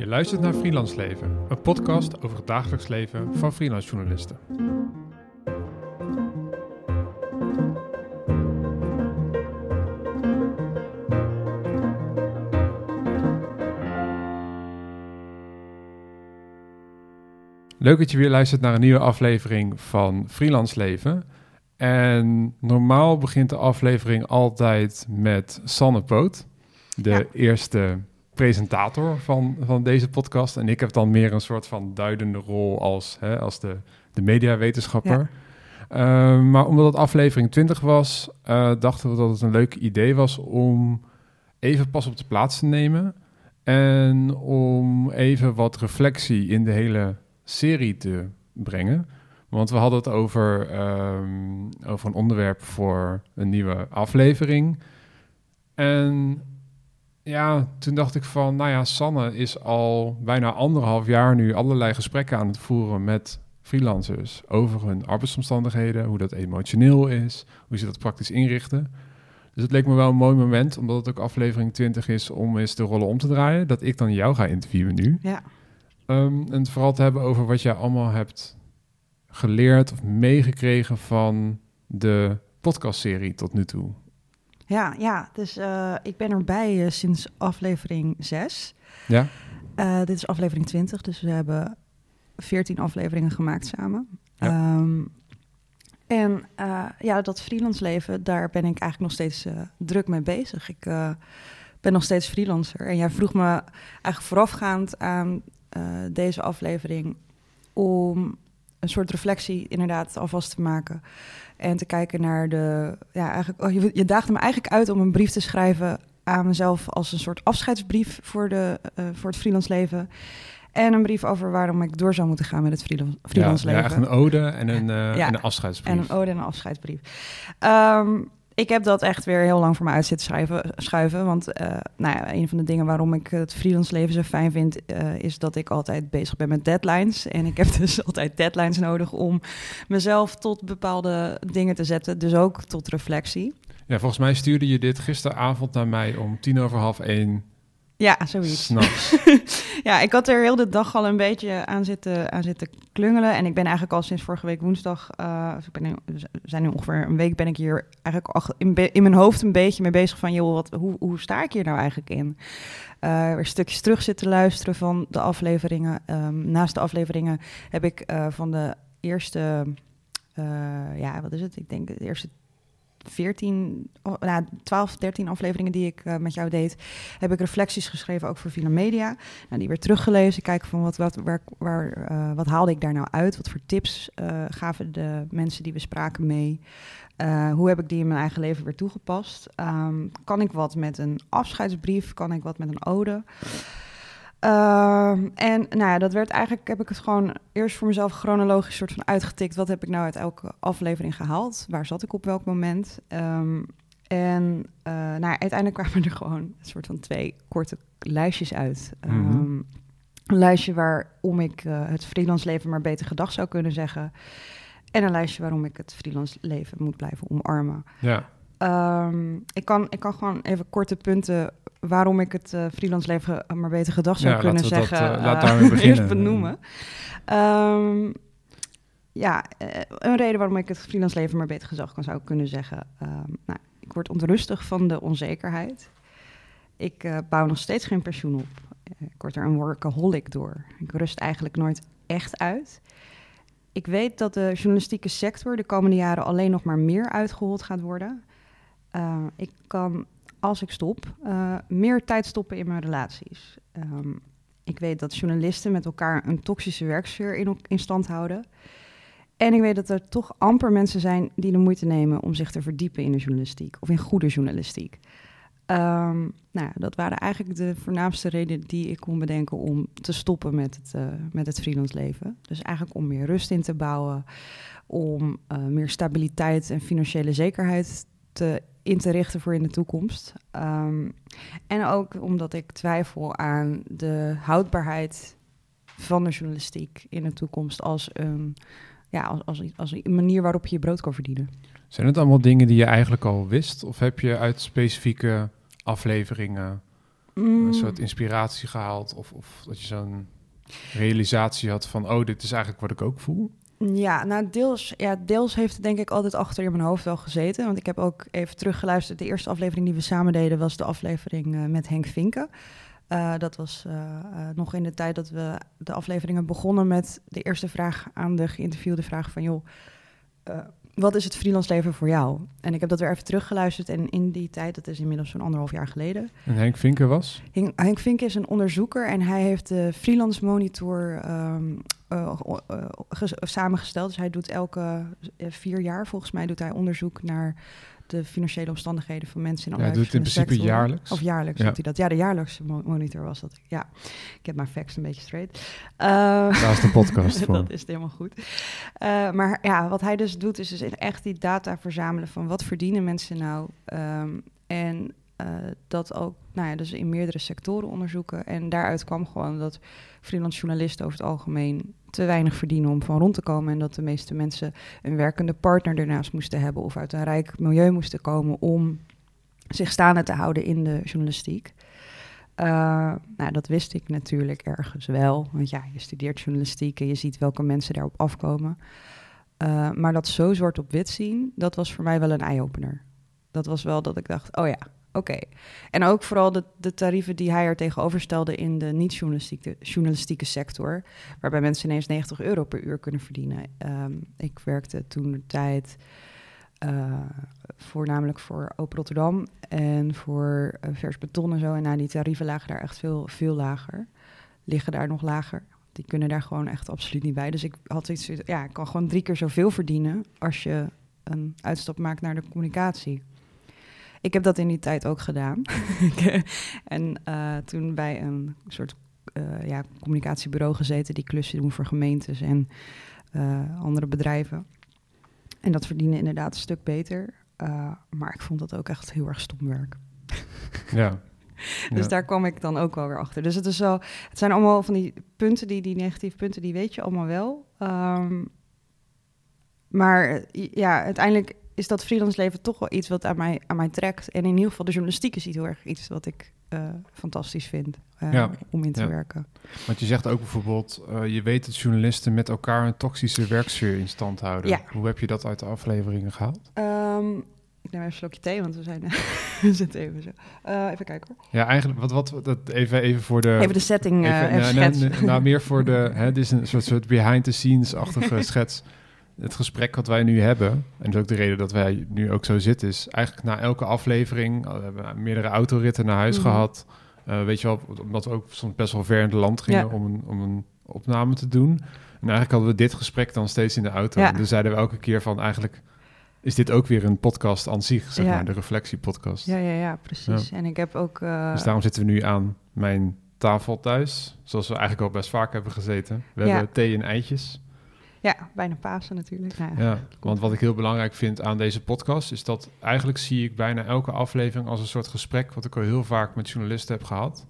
Je luistert naar Freelance Leven, een podcast over het dagelijks leven van freelance journalisten. Leuk dat je weer luistert naar een nieuwe aflevering van Freelance Leven. En normaal begint de aflevering altijd met Sanne Poot, de Ja. eerste presentator van, van deze podcast. En ik heb dan meer een soort van duidende rol als, hè, als de, de mediawetenschapper. Eh, maar omdat het aflevering 20 was, eh, dachten we dat het een leuk idee was om even pas op de plaats te nemen. En om even wat reflectie in de hele serie te brengen. Want we hadden het over, ehm, over een onderwerp voor een nieuwe aflevering. En ja, toen dacht ik van, nou ja, Sanne is al bijna anderhalf jaar nu allerlei gesprekken aan het voeren met freelancers over hun arbeidsomstandigheden, hoe dat emotioneel is, hoe ze dat praktisch inrichten. Dus het leek me wel een mooi moment, omdat het ook aflevering 20 is, om eens de rollen om te draaien, dat ik dan jou ga interviewen nu. Ja. Ehm, en het vooral te hebben over wat jij allemaal hebt geleerd of meegekregen van de podcastserie tot nu toe. Ja, ja, dus eh, ik ben erbij eh, sinds aflevering 6. Ja? Eh, dit is aflevering 20, dus we hebben 14 afleveringen gemaakt samen. Ja. Ehm, en ja, dat freelance leven, daar ben ik eigenlijk nog steeds druk mee bezig. Ik ben nog steeds freelancer. En jij vroeg me eigenlijk voorafgaand aan deze aflevering om een soort reflectie inderdaad alvast te maken. En te kijken naar de. Ja, eigenlijk, oh, je, je daagde me eigenlijk uit om een brief te schrijven aan mezelf als een soort afscheidsbrief voor, de, eh, voor het freelance leven. En een brief over waarom ik door zou moeten gaan met het freelance, ja, ja, leven. echt een ode en een, Ja. en een afscheidsbrief. En een ode en een afscheidsbrief. Ehm, ik heb dat echt weer heel lang voor me uit zitten schrijven, schuiven. Want eh, nou ja, een van de dingen waarom ik het freelance leven zo fijn vind... eh, is dat ik altijd bezig ben met deadlines. En ik heb dus altijd deadlines nodig om mezelf tot bepaalde dingen te zetten. Dus ook tot reflectie. Ja, volgens mij stuurde je dit gisteravond naar mij om tien over half één Ja, zoiets. s'nachts. Ja, ik had er heel de dag al een beetje aan zitten, aan zitten klungelen. En ik ben eigenlijk al sinds vorige week woensdag... dus ik ben nu, zijn nu ongeveer een week ben ik hier eigenlijk al in, in mijn hoofd een beetje mee bezig van... joh, wat, hoe, hoe sta ik hier nou eigenlijk in? Weer stukjes terug zitten luisteren van de afleveringen. Ehm, naast de afleveringen heb ik eh, van de eerste... ja, wat is het? Ik denk de eerste 14, oh, nou, 12, 13 afleveringen die ik eh, met jou deed, heb ik reflecties geschreven ook voor Villa Media. Nou, die weer teruggelezen, kijken van wat, wat, waar, eh, wat haalde ik daar nou uit? Wat voor tips eh, gaven de mensen die we spraken mee? Hoe heb ik die in mijn eigen leven weer toegepast? Ehm, kan ik wat met een afscheidsbrief? Kan ik wat met een ode? Ehm, en nou ja, dat werd eigenlijk, heb ik het gewoon eerst voor mezelf chronologisch soort van uitgetikt. Wat heb ik nou uit elke aflevering gehaald? Waar zat ik op welk moment? Ehm, en eh, nou, ja, uiteindelijk kwamen er gewoon een soort van twee korte lijstjes uit. Mhm. Ehm, een lijstje waarom ik eh, het freelance leven maar beter gedag zou kunnen zeggen. En een lijstje waarom ik het freelance leven moet blijven omarmen. Ja, ik, kan, ik kan gewoon even korte punten waarom ik het eh, freelance leven maar beter gedag zou Ja, kunnen dat, zeggen. eh, laat eh, daarmee beginnen. eerst benoemen. Ehm, ja, eh, een reden waarom ik het freelance leven maar beter gedag kan zou kunnen zeggen. Ehm, nou, ik word onrustig van de onzekerheid. Ik eh, bouw nog steeds geen pensioen op. Eh, ik word er een workaholic door. Ik rust eigenlijk nooit echt uit. Ik weet dat de journalistieke sector de komende jaren alleen nog maar meer uitgehold gaat worden. Uh, ik kan, als ik stop, uh, meer tijd stoppen in mijn relaties. Um, ik weet dat journalisten met elkaar een toxische werksfeer in, in stand houden. En ik weet dat er toch amper mensen zijn die de moeite nemen om zich te verdiepen in de journalistiek of in goede journalistiek. Um, nou dat waren eigenlijk de voornaamste redenen die ik kon bedenken om te stoppen met het, uh, met het freelance leven. Dus eigenlijk om meer rust in te bouwen, om uh, meer stabiliteit en financiële zekerheid te, in te richten voor in de toekomst. Um, en ook omdat ik twijfel aan de houdbaarheid van de journalistiek in de toekomst als een, ja, als, als, als een manier waarop je je brood kan verdienen. Zijn het allemaal dingen die je eigenlijk al wist? Of heb je uit specifieke afleveringen een Mm, soort inspiratie gehaald? Of, of dat je zo'n realisatie had van, oh, dit is eigenlijk wat ik ook voel? Ja, nou deels, ja, deels heeft het denk ik altijd achter in mijn hoofd wel gezeten. Want ik heb ook even teruggeluisterd. De eerste aflevering die we samen deden was de aflevering eh, met Henk Vinken. Eh, dat was eh, nog in de tijd dat we de afleveringen begonnen met de eerste vraag aan de geïnterviewde vraag van... joh, wat is het freelance leven voor jou? En ik heb dat weer even teruggeluisterd en in die tijd, dat is inmiddels zo'n anderhalf jaar geleden... En Henk Vinken was? Henk, Henk Vink is een onderzoeker en hij heeft de Freelance Monitor ehm, eh, eh, ges- samengesteld. Dus hij doet elke eh, vier jaar, volgens mij, doet hij onderzoek naar de financiële omstandigheden van mensen in Ja, allerlei hij doet het in principe jaarlijks. Of jaarlijks Ja. doet hij dat. Ja, de jaarlijkse mo- monitor was dat. Ja, ik heb mijn facts een beetje straight. Eh, Daar is de podcast voor. dat is helemaal goed. Maar ja, wat hij dus doet, is dus echt die data verzamelen van wat verdienen mensen nou. Ehm, en eh, dat ook, nou ja, dus in meerdere sectoren onderzoeken. En daaruit kwam gewoon dat freelance journalisten over het algemeen te weinig verdienen om van rond te komen. En dat de meeste mensen een werkende partner ernaast moesten hebben of uit een rijk milieu moesten komen om zich staande te houden in de journalistiek. Eh, nou, dat wist ik natuurlijk ergens wel. Want ja, je studeert journalistiek en je ziet welke mensen daarop afkomen. Eh, maar dat zo zwart op wit zien, dat was voor mij wel een eye-opener. Dat was wel dat ik dacht, oh ja, oké. En ook vooral de, de tarieven die hij er tegenover stelde in de niet-journalistieke journalistieke sector. Waarbij mensen ineens 90 euro per uur kunnen verdienen. Ehm, ik werkte toen de tijd eh, voornamelijk voor Open Rotterdam en voor eh, vers beton en zo. En nou, die tarieven lagen daar echt veel, veel lager. Liggen daar nog lager. Die kunnen daar gewoon echt absoluut niet bij. Dus ik had iets, ja, ik kan gewoon drie keer zoveel verdienen als je een uitstap maakt naar de communicatie. Ik heb dat in die tijd ook gedaan. en eh, toen bij een soort eh, ja, communicatiebureau gezeten die klussen doen voor gemeentes en eh, andere bedrijven. En dat verdiende inderdaad een stuk beter. Maar ik vond dat ook echt heel erg stom werk. Ja. Dus Ja. daar kwam ik dan ook wel weer achter. Dus het is zo, het zijn allemaal van die punten, die, die negatieve punten, die weet je allemaal wel. Ehm, maar eh, ja, uiteindelijk is dat freelance leven toch wel iets wat aan mij, aan mij trekt. En in ieder geval de journalistiek is iets heel erg iets wat ik eh, fantastisch vind eh, Ja. om in te Ja. werken. Want je zegt ook bijvoorbeeld, eh, je weet dat journalisten met elkaar een toxische werksfeer in stand houden. Ja. Hoe heb je dat uit de afleveringen gehaald? Ehm, ik neem even een slokje thee, want we zijn we zitten even zo. Even kijken hoor. Ja, eigenlijk, wat, wat, dat, even, even voor de... Even de setting Even- even, nou, nou, schetsen. nou, meer voor de... Hè, dit is een soort, soort behind-the-scenes-achtige schets. Het gesprek wat wij nu hebben, en dat is ook de reden dat wij nu ook zo zitten, is eigenlijk na elke aflevering, we hebben meerdere autoritten naar huis Mhm. gehad. Uh, weet je wel, omdat we ook soms best wel ver in het land gingen Ja. om, een, om een opname te doen. En eigenlijk hadden we dit gesprek dan steeds in de auto. Ja. En dus zeiden we elke keer van eigenlijk is dit ook weer een podcast aan zich, zeg Ja. maar, de reflectiepodcast. Ja, ja, ja, precies. En ik heb ook... eh, Dus daarom zitten we nu aan mijn tafel thuis. Zoals we eigenlijk al best vaak hebben gezeten. We hebben thee en eitjes. Ja, bijna Pasen natuurlijk. Nou ja. Ja, want wat ik heel belangrijk vind aan deze podcast... is dat eigenlijk zie ik bijna elke aflevering als een soort gesprek... wat ik al heel vaak met journalisten heb gehad.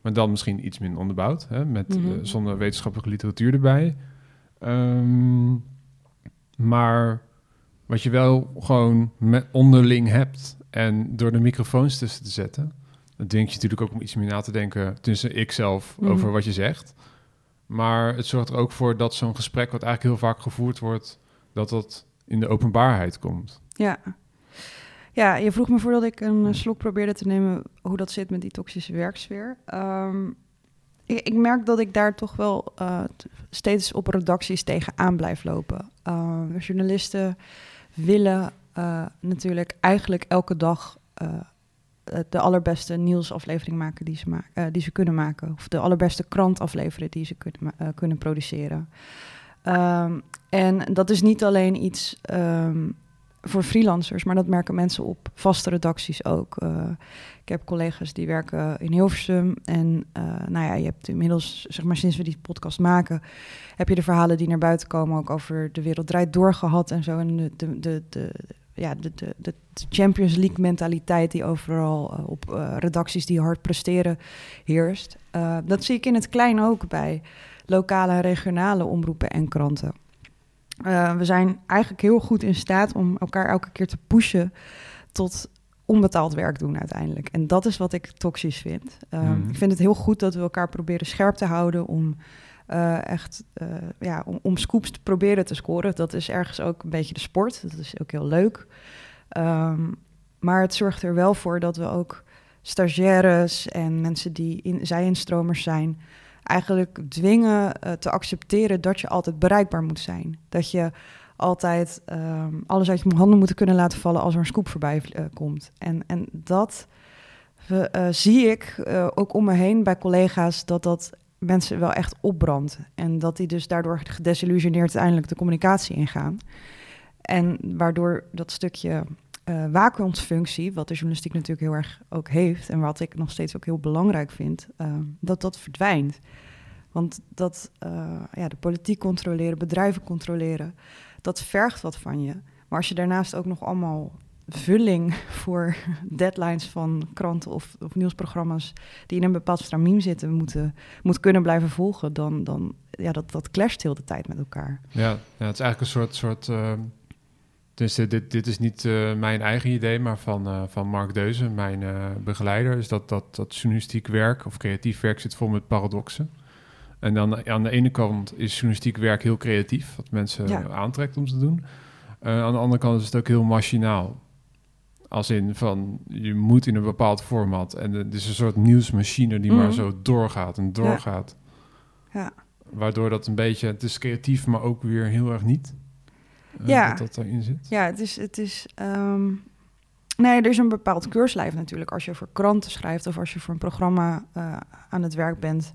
Maar dan misschien iets minder onderbouwd. Hè, met, Mhm. eh, zonder wetenschappelijke literatuur erbij. Ehm, maar wat je wel gewoon met onderling hebt... en door de microfoons tussen te zetten... dat dwingt je natuurlijk ook om iets meer na te denken... tussen ik zelf Mhm. over wat je zegt... Maar het zorgt er ook voor dat zo'n gesprek, wat eigenlijk heel vaak gevoerd wordt, dat dat in de openbaarheid komt. Ja. ja, je vroeg me voordat ik een eh, slok probeerde te nemen hoe dat zit met die toxische werksfeer. Ehm, ik, ik merk dat ik daar toch wel eh, steeds op redacties tegenaan blijf lopen. Ehm, journalisten willen eh, natuurlijk eigenlijk elke dag de allerbeste nieuwsaflevering maken die ze, ma- eh, die ze kunnen maken. Of de allerbeste krant afleveren die ze kunnen, eh, kunnen produceren. Ehm, en dat is niet alleen iets ehm, voor freelancers, maar dat merken mensen op vaste redacties ook. Eh, ik heb collega's die werken in Hilversum. En eh, nou ja, je hebt inmiddels, zeg maar sinds we die podcast maken, heb je de verhalen die naar buiten komen ook over de wereld draait door gehad en zo. En de, de, de, ja, de, de, de Champions League mentaliteit die overal eh, op eh, redacties die hard presteren heerst. Eh, dat zie ik in het klein ook bij lokale en regionale omroepen en kranten. We zijn eigenlijk heel goed in staat om elkaar elke keer te pushen tot onbetaald werk doen uiteindelijk. En dat is wat ik toxisch vind. Mhm. Ik vind het heel goed dat we elkaar proberen scherp te houden om eh, echt eh, ja, om, om scoops te proberen te scoren. Dat is ergens ook een beetje de sport. Dat is ook heel leuk. Ehm, maar het zorgt er wel voor dat we ook stagiaires en mensen die in, zij-instromers zijn, eigenlijk dwingen eh, te accepteren dat je altijd bereikbaar moet zijn. Dat je altijd ehm, alles uit je handen moet kunnen laten vallen als er een scoop voorbij komt. En, en dat zie ik ook om me heen bij collega's dat dat mensen wel echt opbrandt. En dat die dus daardoor gedesillusioneerd uiteindelijk de communicatie ingaan. En waardoor dat stukje waakhondfunctie, wat de journalistiek natuurlijk heel erg ook heeft... en wat ik nog steeds ook heel belangrijk vind, eh, dat dat verdwijnt. Want dat eh, ja, de politiek controleren, bedrijven controleren, dat vergt wat van je. Maar als je daarnaast ook nog allemaal vulling voor deadlines van kranten of, of nieuwsprogramma's die in een bepaald stramien zitten, moeten, moet kunnen blijven volgen, dan, dan ja, dat, dat clasht heel de tijd met elkaar. Ja, ja het is eigenlijk een soort... soort dus dit, dit, dit is niet eh, mijn eigen idee, maar van, eh, van Mark Deuzen, mijn eh, begeleider. Is dat, dat, dat journalistiek werk of creatief werk zit vol met paradoxen. En dan aan de ene kant is journalistiek werk heel creatief, wat mensen Ja. aantrekt om te doen. Aan de andere kant is het ook heel machinaal. Als in van, je moet in een bepaald format. En het is een soort nieuwsmachine die maar Mhm. zo doorgaat en doorgaat. Ja. Waardoor dat een beetje, het is creatief, maar ook weer heel erg niet. Eh, Ja. Dat dat daarin zit. Ja, het is. Het is ehm, Nee, er is een bepaald keurslijf natuurlijk. Als je voor kranten schrijft of als je voor een programma eh, aan het werk bent,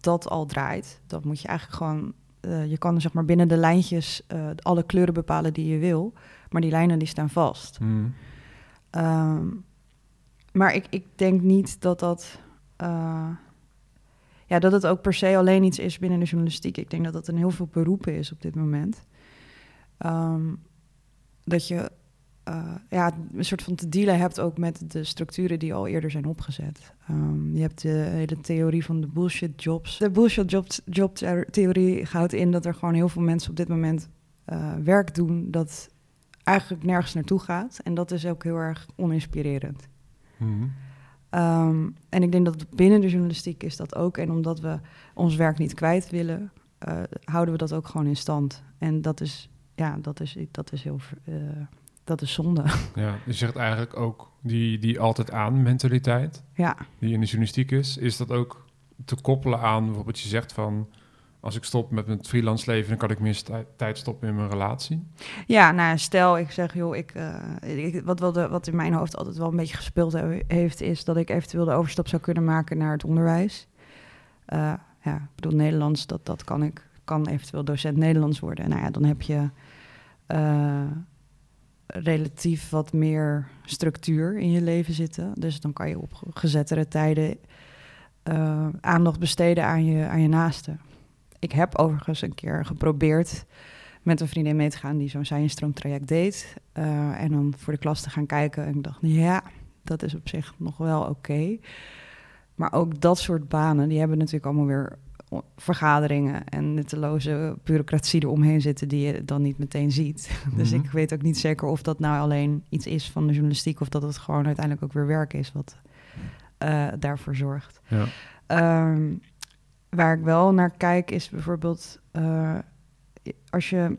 dat al draait. Dat moet je eigenlijk gewoon. eh, je kan zeg maar binnen de lijntjes alle kleuren bepalen die je wil, maar die lijnen die staan vast. Hmm. Ehm, maar ik, ik denk niet dat dat. eh, ja, dat het ook per se alleen iets is binnen de journalistiek. Ik denk dat dat in heel veel beroepen is op dit moment. Ehm, dat je eh, ja, een soort van te dealen hebt ook met de structuren die al eerder zijn opgezet. Ehm, je hebt de hele theorie van de bullshit jobs. De bullshit job, job theorie houdt in dat er gewoon heel veel mensen op dit moment eh, werk doen dat eigenlijk nergens naartoe gaat. En dat is ook heel erg oninspirerend. Hmm. Ehm, en ik denk dat binnen de journalistiek is dat ook. En omdat we ons werk niet kwijt willen, eh, houden we dat ook gewoon in stand. En dat is, ja, dat is, dat is heel, eh, dat is zonde. Ja, je zegt eigenlijk ook die, die altijd aan mentaliteit, ja, die in de journalistiek is, is dat ook te koppelen aan bijvoorbeeld je zegt van, als ik stop met mijn freelance leven, dan kan ik meer tijd stoppen in mijn relatie. ja nou, stel ik zeg, joh, ik, eh, ik, wat, wat in mijn hoofd altijd wel een beetje gespeeld he- heeft, is dat ik eventueel de overstap zou kunnen maken naar het onderwijs. Eh, ja, ik bedoel, Nederlands, dat, dat kan ik. kan eventueel docent Nederlands worden. Nou ja, dan heb je eh, relatief wat meer structuur in je leven zitten. Dus dan kan je op gezettere tijden aandacht besteden aan je, aan je naasten. Ik heb overigens een keer geprobeerd met een vriendin mee te gaan die zo'n zijnstroomtraject deed. eh, en dan voor de klas te gaan kijken. En ik dacht, ja, dat is op zich nog wel oké. Maar ook dat soort banen, die hebben natuurlijk allemaal weer vergaderingen en nutteloze bureaucratie eromheen zitten die je dan niet meteen ziet. Dus Mhm. ik weet ook niet zeker of dat nou alleen iets is van de journalistiek of dat het gewoon uiteindelijk ook weer werk is wat eh, daarvoor zorgt. Ja. Ehm, waar ik wel naar kijk is bijvoorbeeld eh, als je.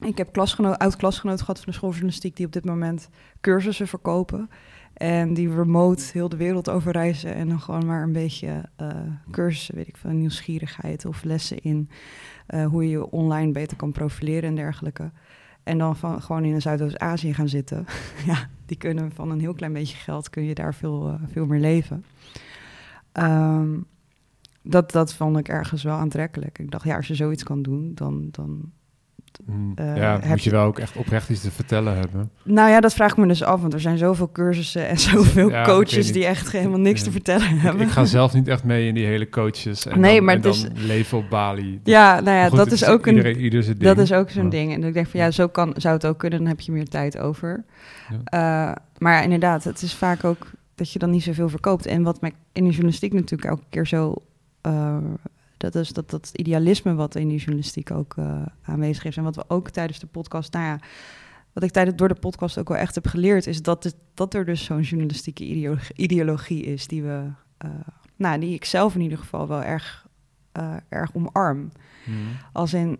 Ik heb klasgenoot, oud-klasgenoot gehad van de schooljournalistiek die op dit moment cursussen verkopen. En die remote heel de wereld over reizen en dan gewoon maar een beetje eh, cursussen, weet ik van nieuwsgierigheid of lessen in eh, hoe je je online beter kan profileren en dergelijke. En dan van, gewoon in Zuidoost-Azië gaan zitten. ja, die kunnen van een heel klein beetje geld kun je daar veel, veel meer leven. Ehm, dat, dat vond ik ergens wel aantrekkelijk. Ik dacht, ja, als je zoiets kan doen, dan... dan Hmm. Eh, ja, moet je wel ook echt oprecht iets te vertellen hebben. nou ja, dat vraag ik me dus af, want er zijn zoveel cursussen en zoveel Ja, coaches die echt helemaal niks te vertellen Ik, hebben. ik ga zelf niet echt mee in die hele coaches en Nee, dan, maar en is- dan leven op Bali. Ja, nou ja, goed, dat is ook een... iedereen, ieder zijn ding. Dat is ook zo'n Ja. ding. En ik denk van ja, zo kan, zou het ook kunnen, dan heb je meer tijd over. Eh, maar ja, inderdaad, het is vaak ook dat je dan niet zoveel verkoopt. En wat mij in de journalistiek natuurlijk elke keer zo. Eh, dat is dat, dat idealisme wat in die journalistiek ook eh, aanwezig is. En wat we ook tijdens de podcast, nou ja, wat ik tijdens door de podcast ook wel echt heb geleerd, is dat, het, dat er dus zo'n journalistieke ideologie, ideologie is die we, uh, nou, die ik zelf in ieder geval wel erg, erg omarm. Mhm. Als in,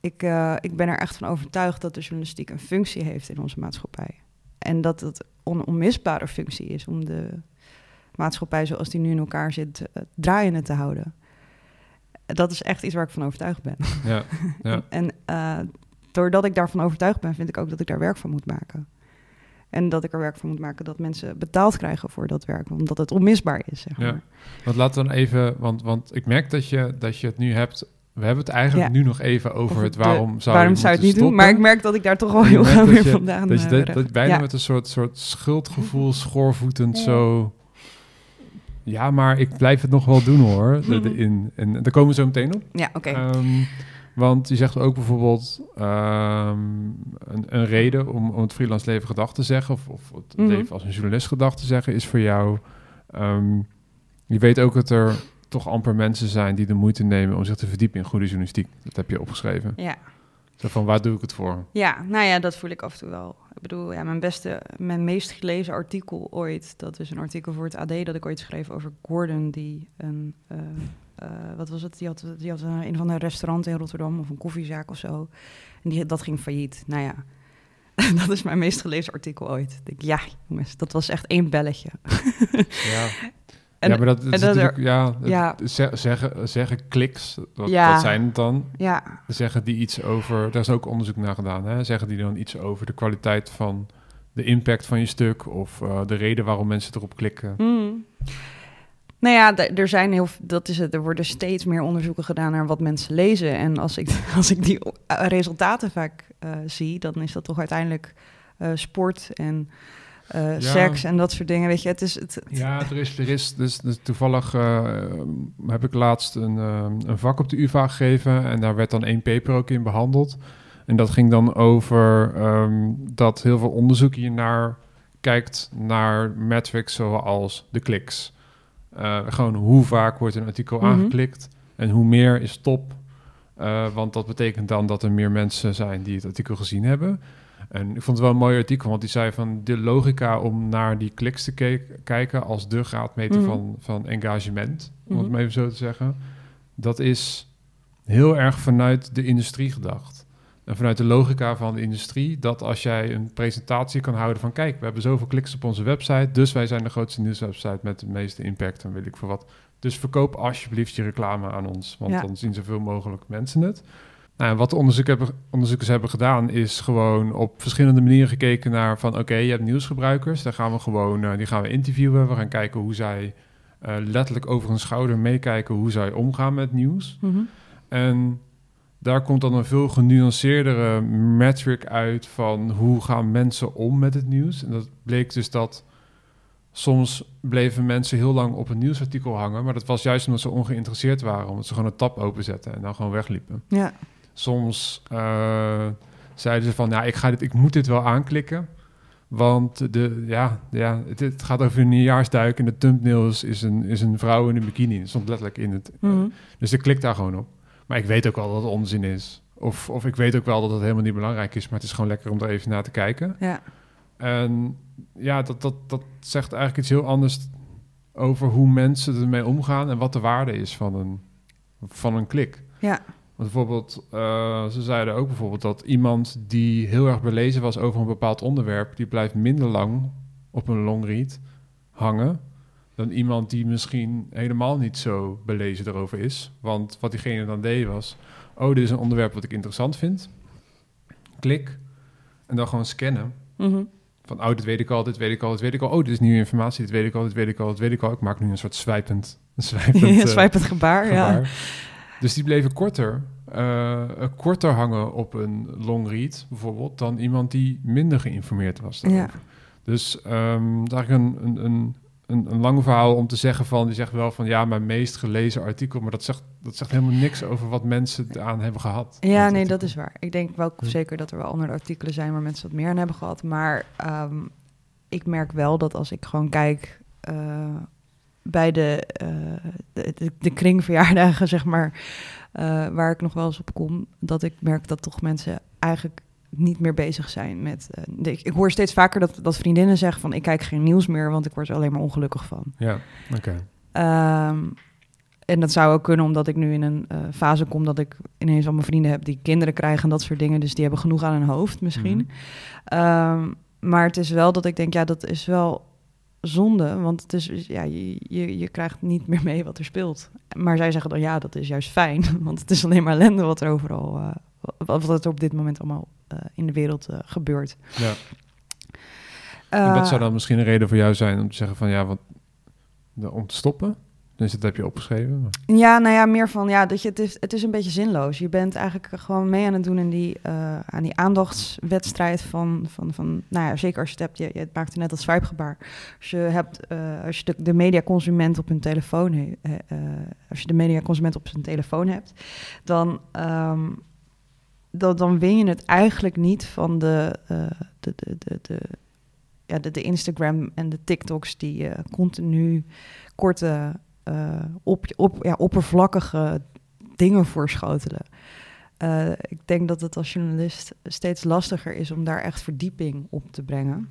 ik, ik ben er echt van overtuigd dat de journalistiek een functie heeft in onze maatschappij. En dat het een onmisbare functie is om de maatschappij zoals die nu in elkaar zit draaiende te houden. Dat is echt iets waar ik van overtuigd ben. Ja, ja. en uh, doordat ik daarvan overtuigd ben, vind ik ook dat ik daar werk van moet maken. En dat ik er werk van moet maken dat mensen betaald krijgen voor dat werk, omdat het onmisbaar is. Zeg maar. Ja, want laten we dan even, want, want ik merk dat je, dat je het nu hebt. We hebben het eigenlijk Ja. nu nog even over Of het de- waarom zou waarom je zou het niet doen? Maar ik merk dat ik daar toch wel heel dat weer vandaan Dat je eh, dat, dat bijna ja. met een soort, soort schuldgevoel, schoorvoetend Ja. zo... Ja, maar ik blijf het nog wel doen hoor. De, de Mhm. in, en daar komen we zo meteen op. Ja, oké. Ehm, want je zegt ook bijvoorbeeld ehm, een, een reden om, om het freelance leven gedag te zeggen, of, of het Mhm. leven als een journalist gedag te zeggen, is voor jou. ehm, je weet ook dat er toch amper mensen zijn die de moeite nemen om zich te verdiepen in goede journalistiek. Dat heb je opgeschreven. ja. Zo van waar doe ik het voor? ja, nou ja, dat voel ik af en toe wel. Ik bedoel, ja, mijn beste, mijn meest gelezen artikel ooit, dat is een artikel voor het AD dat ik ooit schreef over Gordon, die een, eh, eh, wat was het, die had, die had een, een van de restaurant in Rotterdam of een koffiezaak of zo. En die, dat ging failliet. Nou ja, dat is mijn meest gelezen artikel ooit. Ik denk, ja, jongens, dat was echt één belletje. Ja, En- ja maar dat, is dat er- ja, zeggen, zeggen kliks, wat, Ja. zijn het dan? Ja, Zeggen die iets over, daar is ook onderzoek naar gedaan, hè? zeggen die dan iets over de kwaliteit van de impact van je stuk of eh, de reden waarom mensen erop klikken? Mm. Nou ja, er zijn heel, dat is het. Er worden steeds meer onderzoeken gedaan naar wat mensen lezen. En als ik, als ik die resultaten vaak eh, zie, dan is dat toch uiteindelijk eh, sport en Ja. seks en dat soort dingen. Weet je, het is het. het- Ja, er is, er is dus, dus toevallig eh, heb ik laatst een, eh, een vak op de UvA gegeven en daar werd dan één paper ook in behandeld. En dat ging dan over ehm, dat heel veel onderzoek hiernaar kijkt naar metrics zoals de kliks. Gewoon hoe vaak wordt een artikel Mhm. aangeklikt en hoe meer is top. Want dat betekent dan dat er meer mensen zijn die het artikel gezien hebben. En ik vond het wel een mooi artikel, want die zei van de logica om naar die kliks te ke- kijken als de graadmeter Mhm. van, van engagement, om het Mhm. maar even zo te zeggen, dat is heel erg vanuit de industrie gedacht. En vanuit de logica van de industrie, dat als jij een presentatie kan houden van kijk, we hebben zoveel kliks op onze website, dus wij zijn de grootste nieuwswebsite met de meeste impact en weet ik veel wat. Dus verkoop alsjeblieft je reclame aan ons, want Ja. dan zien zoveel mogelijk mensen het. Nou, wat de onderzoek hebben, onderzoekers hebben gedaan, is gewoon op verschillende manieren gekeken naar van oké, je hebt nieuwsgebruikers, daar gaan we gewoon, eh, die gaan we interviewen. We gaan kijken hoe zij eh, letterlijk over hun schouder meekijken hoe zij omgaan met nieuws. Mhm. En daar komt dan een veel genuanceerdere metric uit van hoe gaan mensen om met het nieuws. En dat bleek dus dat soms bleven mensen heel lang op een nieuwsartikel hangen, maar dat was juist omdat ze ongeïnteresseerd waren, omdat ze gewoon een tab openzetten en dan gewoon wegliepen. Ja, Soms eh, zeiden ze van, ja, ik, ga dit, ik moet dit wel aanklikken. Want de, ja, ja, het, het gaat over een nieuwjaarsduik en de thumbnail is, is, een, is een vrouw in een bikini. Dat stond letterlijk in het. eh, Mhm. dus ik klik daar gewoon op. Maar ik weet ook wel dat het onzin is. Of, of ik weet ook wel dat het helemaal niet belangrijk is, maar het is gewoon lekker om er even naar te kijken. ja. En ja, dat, dat, dat zegt eigenlijk iets heel anders over hoe mensen ermee omgaan en wat de waarde is van een, van een klik. Ja. Want bijvoorbeeld, eh, ze zeiden ook bijvoorbeeld dat iemand die heel erg belezen was over een bepaald onderwerp, die blijft minder lang op een longread hangen dan iemand die misschien helemaal niet zo belezen erover is. Want wat diegene dan deed was, oh, dit is een onderwerp wat ik interessant vind. Klik. En dan gewoon scannen. Mhm. Van, oh, dit weet ik al, dit weet ik al, dit weet ik al. Oh, dit is nieuwe informatie, dit weet ik al, dit weet ik al, dit weet ik al. Ik maak nu een soort swijpend, een eh, Swipe het gebaar, ja. Dus die bleven korter, eh, eh, korter hangen op een long read bijvoorbeeld... dan iemand die minder geïnformeerd was Ja. Dus ehm daar is een, een, een, een, een lang verhaal om te zeggen van... die zegt wel van, ja, mijn meest gelezen artikel... maar dat zegt, dat zegt helemaal niks over wat mensen aan hebben gehad. Ja, nee, dat is waar. Ik denk wel zeker dat er wel andere artikelen zijn waar mensen wat meer aan hebben gehad. Maar ehm, ik merk wel dat als ik gewoon kijk eh, bij de, eh, de, de, kringverjaardagen, zeg maar, eh, waar ik nog wel eens op kom, dat ik merk dat toch mensen eigenlijk niet meer bezig zijn met. eh, de- ik hoor steeds vaker dat, dat vriendinnen zeggen van ik kijk geen nieuws meer, want ik word er alleen maar ongelukkig van. Ja, oké. Ehm, en dat zou ook kunnen omdat ik nu in een fase kom dat ik ineens allemaal vrienden heb die kinderen krijgen en dat soort dingen. Dus die hebben genoeg aan hun hoofd misschien. Mhm. Ehm, maar het is wel dat ik denk, ja, dat is wel zonde. Want het is, ja, je, je, je krijgt niet meer mee wat er speelt. Maar zij zeggen dan, ja, dat is juist fijn. Want het is alleen maar ellende wat er overal, eh, wat, wat er op dit moment allemaal eh, in de wereld eh, gebeurt. Ja. En dat zou dan misschien een reden voor jou zijn om te zeggen van ja, wat, de- om te stoppen. Dus dat heb je opgeschreven. Ja, nou ja, meer van ja, dat je het is, het is een beetje zinloos. Je bent eigenlijk gewoon mee aan het doen in die, eh, aan die aandachtswedstrijd van, van, van, nou ja, zeker als je het hebt, je, je maakte net dat swipegebaar. Als je hebt, eh, als je de, mediaconsument op hun telefoon, eh, eh, als je de mediaconsument op zijn telefoon hebt, dan, ehm, dan, dan win je het eigenlijk niet van de, eh, de, de, de, de, ja, de, de Instagram en de TikToks die eh, continu korte eh, op, op, ja, oppervlakkige dingen voorschotelen. Eh, ik denk dat het als journalist steeds lastiger is om daar echt verdieping op te brengen.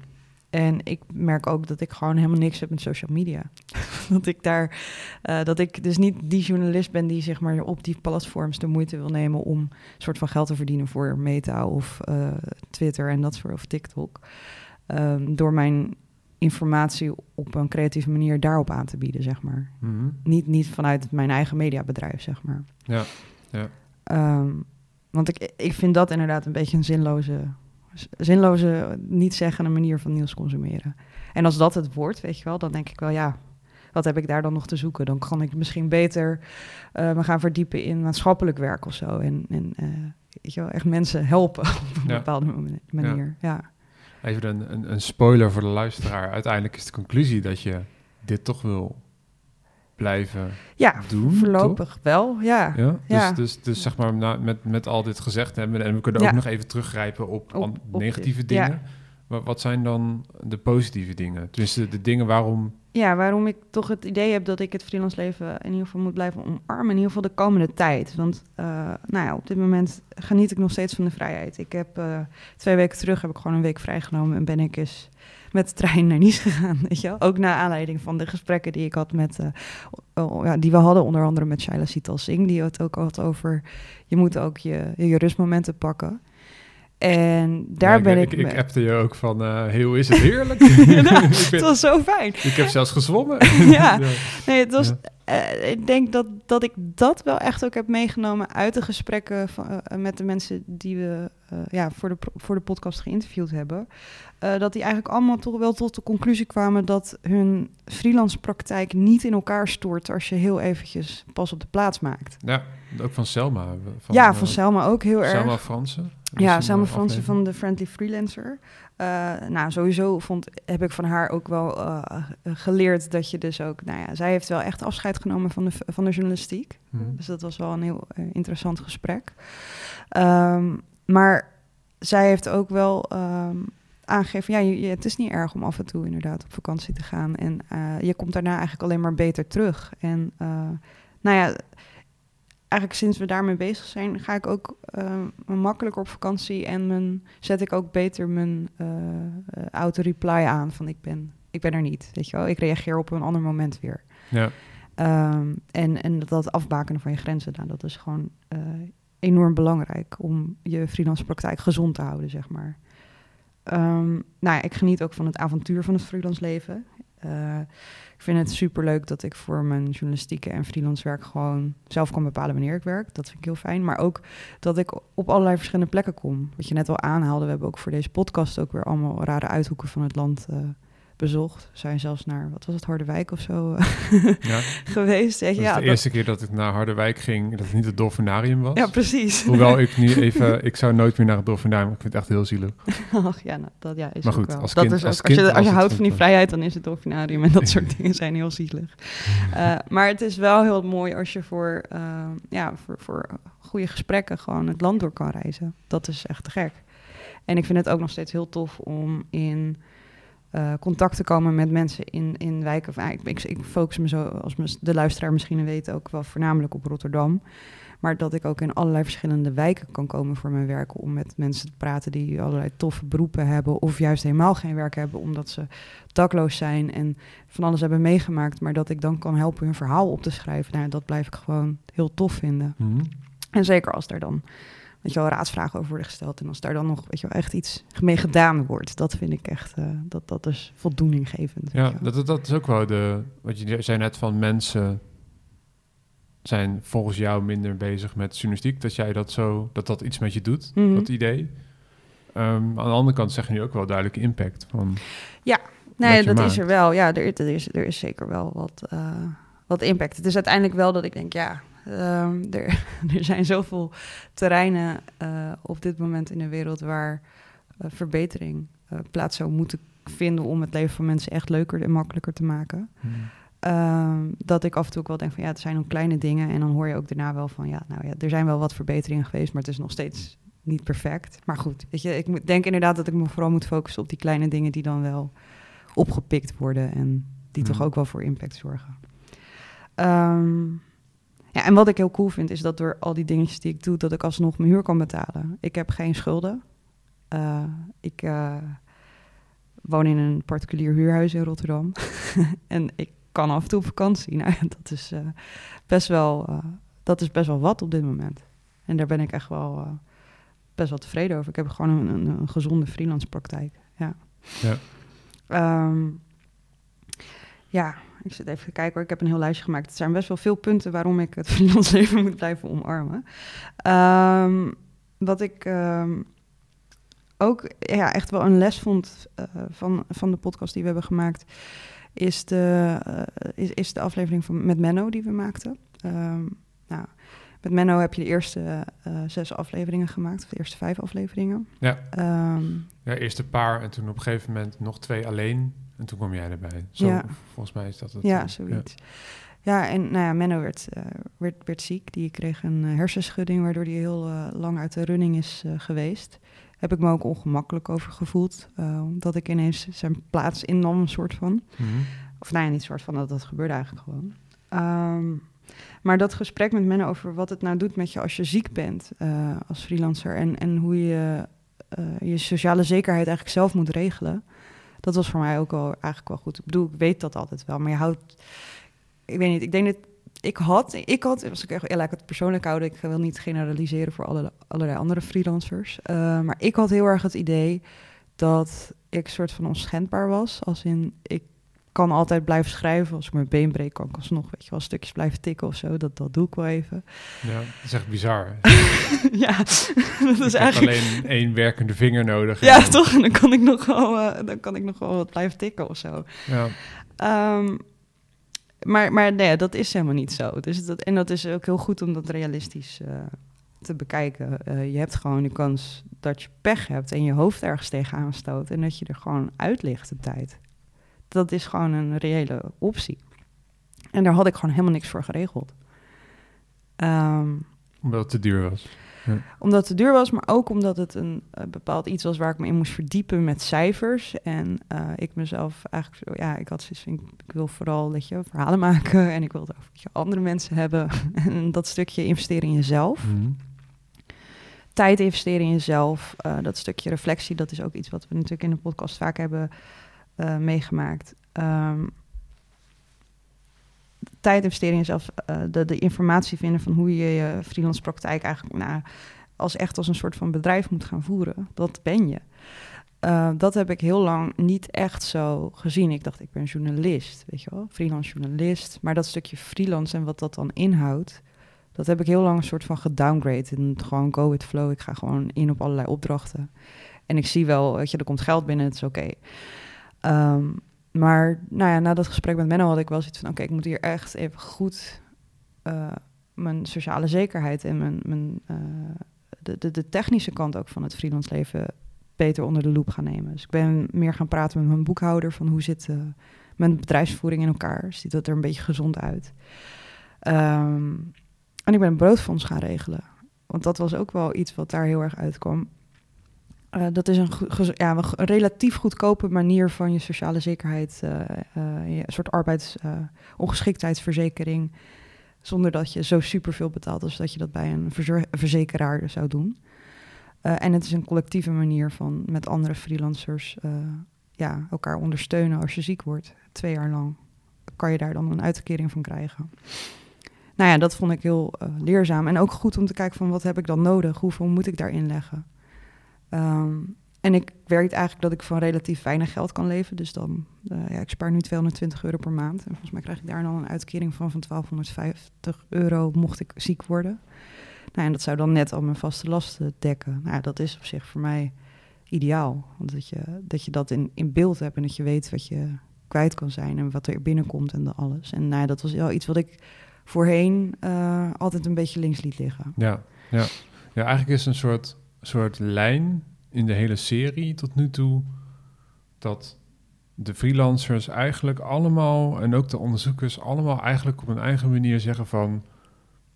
En ik merk ook dat ik gewoon helemaal niks heb met social media. dat ik daar, eh, dat ik dus niet die journalist ben die zeg maar op die platforms de moeite wil nemen om soort van geld te verdienen voor Meta of eh, Twitter en dat soort of TikTok. Ehm, door mijn informatie op een creatieve manier daarop aan te bieden, zeg maar. Mhm. Niet, niet vanuit mijn eigen mediabedrijf, zeg maar. Ja, ja. Ehm, want ik, ik vind dat inderdaad een beetje een zinloze, zinloze, niet zeggende manier van nieuws consumeren. En als dat het wordt, weet je wel, dan denk ik wel, ja, wat heb ik daar dan nog te zoeken? Dan kan ik misschien beter eh, me gaan verdiepen in maatschappelijk werk of zo. En, en eh, weet je wel, echt mensen helpen op een Ja. bepaalde mani- manier. Ja. Even een, een, een spoiler voor de luisteraar. Uiteindelijk is de conclusie dat je dit toch wil blijven Ja, doen. voorlopig wel, ja. toch? Ja? Dus, dus, dus zeg maar, na, met, met al dit gezegd hebben, en we kunnen Ja. ook nog even teruggrijpen op, Op- an- op negatieve dingen. Wat, wat zijn dan de positieve dingen? Dus de dingen waarom. Ja, waarom ik toch het idee heb dat ik het freelance leven in ieder geval moet blijven omarmen. In ieder geval de komende tijd. Want uh, nou ja, op dit moment geniet ik nog steeds van de vrijheid. Ik heb uh, twee weken terug heb ik gewoon een week vrijgenomen en ben ik eens met de trein naar Nice gegaan. Weet je wel? Ook naar aanleiding van de gesprekken die ik had met, oh, ja, die we hadden, onder andere met Shaila Sital Singh, die het ook had over je moet ook je, je rustmomenten pakken. En daar Ja, ik, ben ik. ik. Appte je ook van, uh, heel is het heerlijk. ja, nou, het was zo fijn. Ik heb zelfs gezwommen. ja. nee, het was. Uh, ik denk dat, dat ik dat wel echt ook heb meegenomen uit de gesprekken van, uh, met de mensen die we ja, voor, de, voor de podcast geïnterviewd hebben. Dat die eigenlijk allemaal toch wel tot de conclusie kwamen dat hun freelance praktijk niet in elkaar stort als je heel eventjes pas op de plaats maakt. Ja, ook van Selma. Van, ja, van Selma ook heel erg. Selma Fransen. Ja, Selma Fransen van de Friendly Freelancer. Uh, nou, sowieso vond, heb ik van haar ook wel uh, geleerd dat je dus ook... Nou ja, zij heeft wel echt afscheid genomen van de, van de journalistiek. Hmm. Dus dat was wel een heel uh, interessant gesprek. Um, maar zij heeft ook wel um, aangegeven... Ja, je, het is niet erg om af en toe inderdaad op vakantie te gaan. En je komt daarna eigenlijk alleen maar beter terug. En nou ja eigenlijk sinds we daarmee bezig zijn, ga ik ook uh, makkelijker op vakantie en mijn, zet ik ook beter mijn uh, uh, auto-reply aan van ik ben, ik ben er niet, weet je wel. Ik reageer op een ander moment weer. Ja. Um, en, en dat afbakenen van je grenzen, nou, dat is gewoon uh, enorm belangrijk om je freelance praktijk gezond te houden, zeg maar. Um, nou ja, ik geniet ook van het avontuur van het freelance leven. Uh, ik vind het superleuk dat ik voor mijn journalistieke en freelance werk gewoon zelf kan bepalen wanneer ik werk. Dat vind ik heel fijn. Maar ook dat ik op allerlei verschillende plekken kom. Wat je net al aanhaalde, we hebben ook voor deze podcast ook weer allemaal rare uithoeken van het land uh, bezocht. Zijn zelfs naar, wat was het, Harderwijk of zo ja. geweest. Dat ja, de dat... eerste keer dat ik naar Harderwijk ging, dat het niet het Dolfinarium was. Ja, precies. Hoewel ik nu even, ik zou nooit meer naar het Dolfinarium, ik vind het echt heel zielig. Ach ja, nou, dat ja, is maar goed, ook wel. als dat kind, is als, ook, kind als je, als je houdt van die vrijheid, dan is het Dolfinarium en dat soort dingen zijn heel zielig. Uh, maar het is wel heel mooi als je voor, uh, ja, voor, voor goede gesprekken gewoon het land door kan reizen. Dat is echt te gek. En ik vind het ook nog steeds heel tof om in uh, contact te komen met mensen in, in wijken. Of, ik, ik, ik, focus me zo, als de luisteraar misschien weet, ook wel voornamelijk op Rotterdam. Maar dat ik ook in allerlei verschillende wijken kan komen voor mijn werk. Om met mensen te praten die allerlei toffe beroepen hebben. Of juist helemaal geen werk hebben omdat ze dakloos zijn en van alles hebben meegemaakt. Maar dat ik dan kan helpen hun verhaal op te schrijven. Nou, dat blijf ik gewoon heel tof vinden. Mhm. En zeker als daar dan weet je wel, raadsvragen over worden gesteld. En als daar dan nog weet je wel, echt iets mee gedaan wordt, dat vind ik echt, uh, dat, dat is voldoeninggevend. Ja, dat, dat is ook wel de, wat je zei net van mensen zijn volgens jou minder bezig met journalistiek, dat jij dat zo, dat dat iets met je doet, mm dat idee. Um, aan de andere kant zeg je nu ook wel duidelijke impact van. Ja, nee, dat is er wel. Ja, er, er, is, er is zeker wel wat, uh, wat impact. Het is uiteindelijk wel dat ik denk, ja, um, er, er zijn zoveel terreinen uh, op dit moment in de wereld waar uh, verbetering plaats zou moeten vinden om het leven van mensen echt leuker en makkelijker te maken. Hmm. Ehm, dat ik af en toe ook wel denk van ja, het zijn nog kleine dingen. En dan hoor je ook daarna wel van ja, nou ja, er zijn wel wat verbeteringen geweest, maar het is nog steeds niet perfect. Maar goed, weet je, ik denk inderdaad dat ik me vooral moet focussen op die kleine dingen die dan wel opgepikt worden en die toch ook wel voor impact zorgen. Um, ja, en wat ik heel cool vind is dat door al die dingetjes die ik doe, dat ik alsnog mijn huur kan betalen. Ik heb geen schulden. Uh, ik uh, woon in een particulier huurhuis in Rotterdam. en ik kan af en toe op vakantie. Nou, dat is, uh, best wel, dat is best wel wat op dit moment. En daar ben ik echt wel best wel tevreden over. Ik heb gewoon een, een, een gezonde freelance praktijk. Ja. Ja. Um, ja, ik zit even te kijken hoor. Ik heb een heel lijstje gemaakt. Het zijn best wel veel punten waarom ik het freelance leven moet blijven omarmen. Um, wat ik um, ook ja, echt wel een les vond uh, van, van de podcast die we hebben gemaakt is de, uh, is, is de aflevering van, met Menno die we maakten. Um, nou, met Menno heb je de eerste uh, zes afleveringen gemaakt, of de eerste vijf afleveringen. Ja. Ja, eerst een paar en toen op een gegeven moment nog twee alleen. En toen kwam jij erbij. Zo, ja. Volgens mij is dat het. Ja, zoiets. Ja. Ja, en nou ja, Menno werd, uh, werd, werd ziek. Die kreeg een hersenschudding, waardoor hij heel uh, lang uit de running is geweest heb ik me ook ongemakkelijk over gevoeld. Omdat ik ineens zijn plaats innam, een soort van. -hmm. Of nou ja, niet soort van, dat, dat gebeurde eigenlijk gewoon. Um, maar dat gesprek met men over wat het nou doet met je als je ziek bent als freelancer... en, en hoe je je sociale zekerheid eigenlijk zelf moet regelen... dat was voor mij ook wel eigenlijk wel goed. Ik bedoel, ik weet dat altijd wel, maar je houdt... Ik weet niet, ik denk dat ik had, ik had, als ik echt, ik het persoonlijk houden, ik wil niet generaliseren voor alle, allerlei andere freelancers. Uh, maar ik had heel erg het idee dat ik soort van onschendbaar was. Als in, ik kan altijd blijven schrijven. Als ik mijn been breek, kan ik alsnog, weet je wel, stukjes blijven tikken of zo. Dat, dat doe ik wel even. Ja, dat is echt bizar. ja, dat is eigenlijk... alleen één werkende vinger nodig. Ja, toch? En dan kan ik nog wel, uh, dan kan ik nog wel wat blijven tikken of zo. Ja. Um, maar, maar nee, dat is helemaal niet zo. Dus dat, en dat is ook heel goed om dat realistisch uh, te bekijken. Uh, je hebt gewoon de kans dat je pech hebt en je hoofd ergens tegenaan stoot en dat je er gewoon uit ligt de tijd. Dat is gewoon een reële optie. En daar had ik gewoon helemaal niks voor geregeld. Um, Omdat het te duur was. Omdat het te duur was, maar ook omdat het een, bepaald iets was waar ik me in moest verdiepen met cijfers. En uh, ik mezelf eigenlijk, zo, ja, ik had zoiets van, ik wil vooral, dat je, verhalen maken en ik wil het over je, andere mensen hebben. en dat stukje investeren in jezelf. Mm Tijd investeren in jezelf, uh, dat stukje reflectie, dat is ook iets wat we natuurlijk in de podcast vaak hebben uh, meegemaakt. Um, tijd investeren in jezelf, uh, de, de informatie vinden van hoe je je freelance praktijk eigenlijk nou, als echt als een soort van bedrijf moet gaan voeren. Dat ben je. Uh, dat heb ik heel lang niet echt zo gezien. Ik dacht, ik ben journalist, weet je wel, freelance journalist. Maar dat stukje freelance en wat dat dan inhoudt, dat heb ik heel lang een soort van gedowngrade. En gewoon go with flow. Ik ga gewoon in op allerlei opdrachten. En ik zie wel, weet je, er komt geld binnen, het is oké. Um, maar nou ja, na dat gesprek met Menno had ik wel zoiets van... oké, ik moet hier echt even goed uh, mijn sociale zekerheid... en mijn, mijn, uh, de, de, de technische kant ook van het freelance leven... beter onder de loep gaan nemen. Dus ik ben meer gaan praten met mijn boekhouder... van hoe zit uh, mijn bedrijfsvoering in elkaar? Ziet dat er een beetje gezond uit? Um, en ik ben een broodfonds gaan regelen. Want dat was ook wel iets wat daar heel erg uitkwam. Uh, dat is een, ja, een relatief goedkope manier van je sociale zekerheid, uh, uh, een soort arbeidsongeschiktheidsverzekering, zonder dat je zo superveel betaalt als dat je dat bij een verzekeraar zou doen. en het is een collectieve manier van met andere freelancers ja, elkaar ondersteunen als je ziek wordt. Twee jaar lang kan je daar dan een uitkering van krijgen. Nou ja, dat vond ik heel leerzaam. En ook goed om te kijken van wat heb ik dan nodig? Hoeveel moet ik daarin leggen? Um, en ik werk eigenlijk dat ik van relatief weinig geld kan leven. Dus dan, uh, ja, ik spaar nu 220 euro per maand. En volgens mij krijg ik daar dan een uitkering van van 1250 euro mocht ik ziek worden. Nou, en dat zou dan net al mijn vaste lasten dekken. Nou, dat is op zich voor mij ideaal. Want dat je dat, je dat in, in beeld hebt en dat je weet wat je kwijt kan zijn en wat er binnenkomt en alles. En nou, dat was wel iets wat ik voorheen uh, altijd een beetje links liet liggen. Ja, ja. ja eigenlijk is het een soort soort lijn in de hele serie tot nu toe dat de freelancers eigenlijk allemaal en ook de onderzoekers allemaal eigenlijk op een eigen manier zeggen van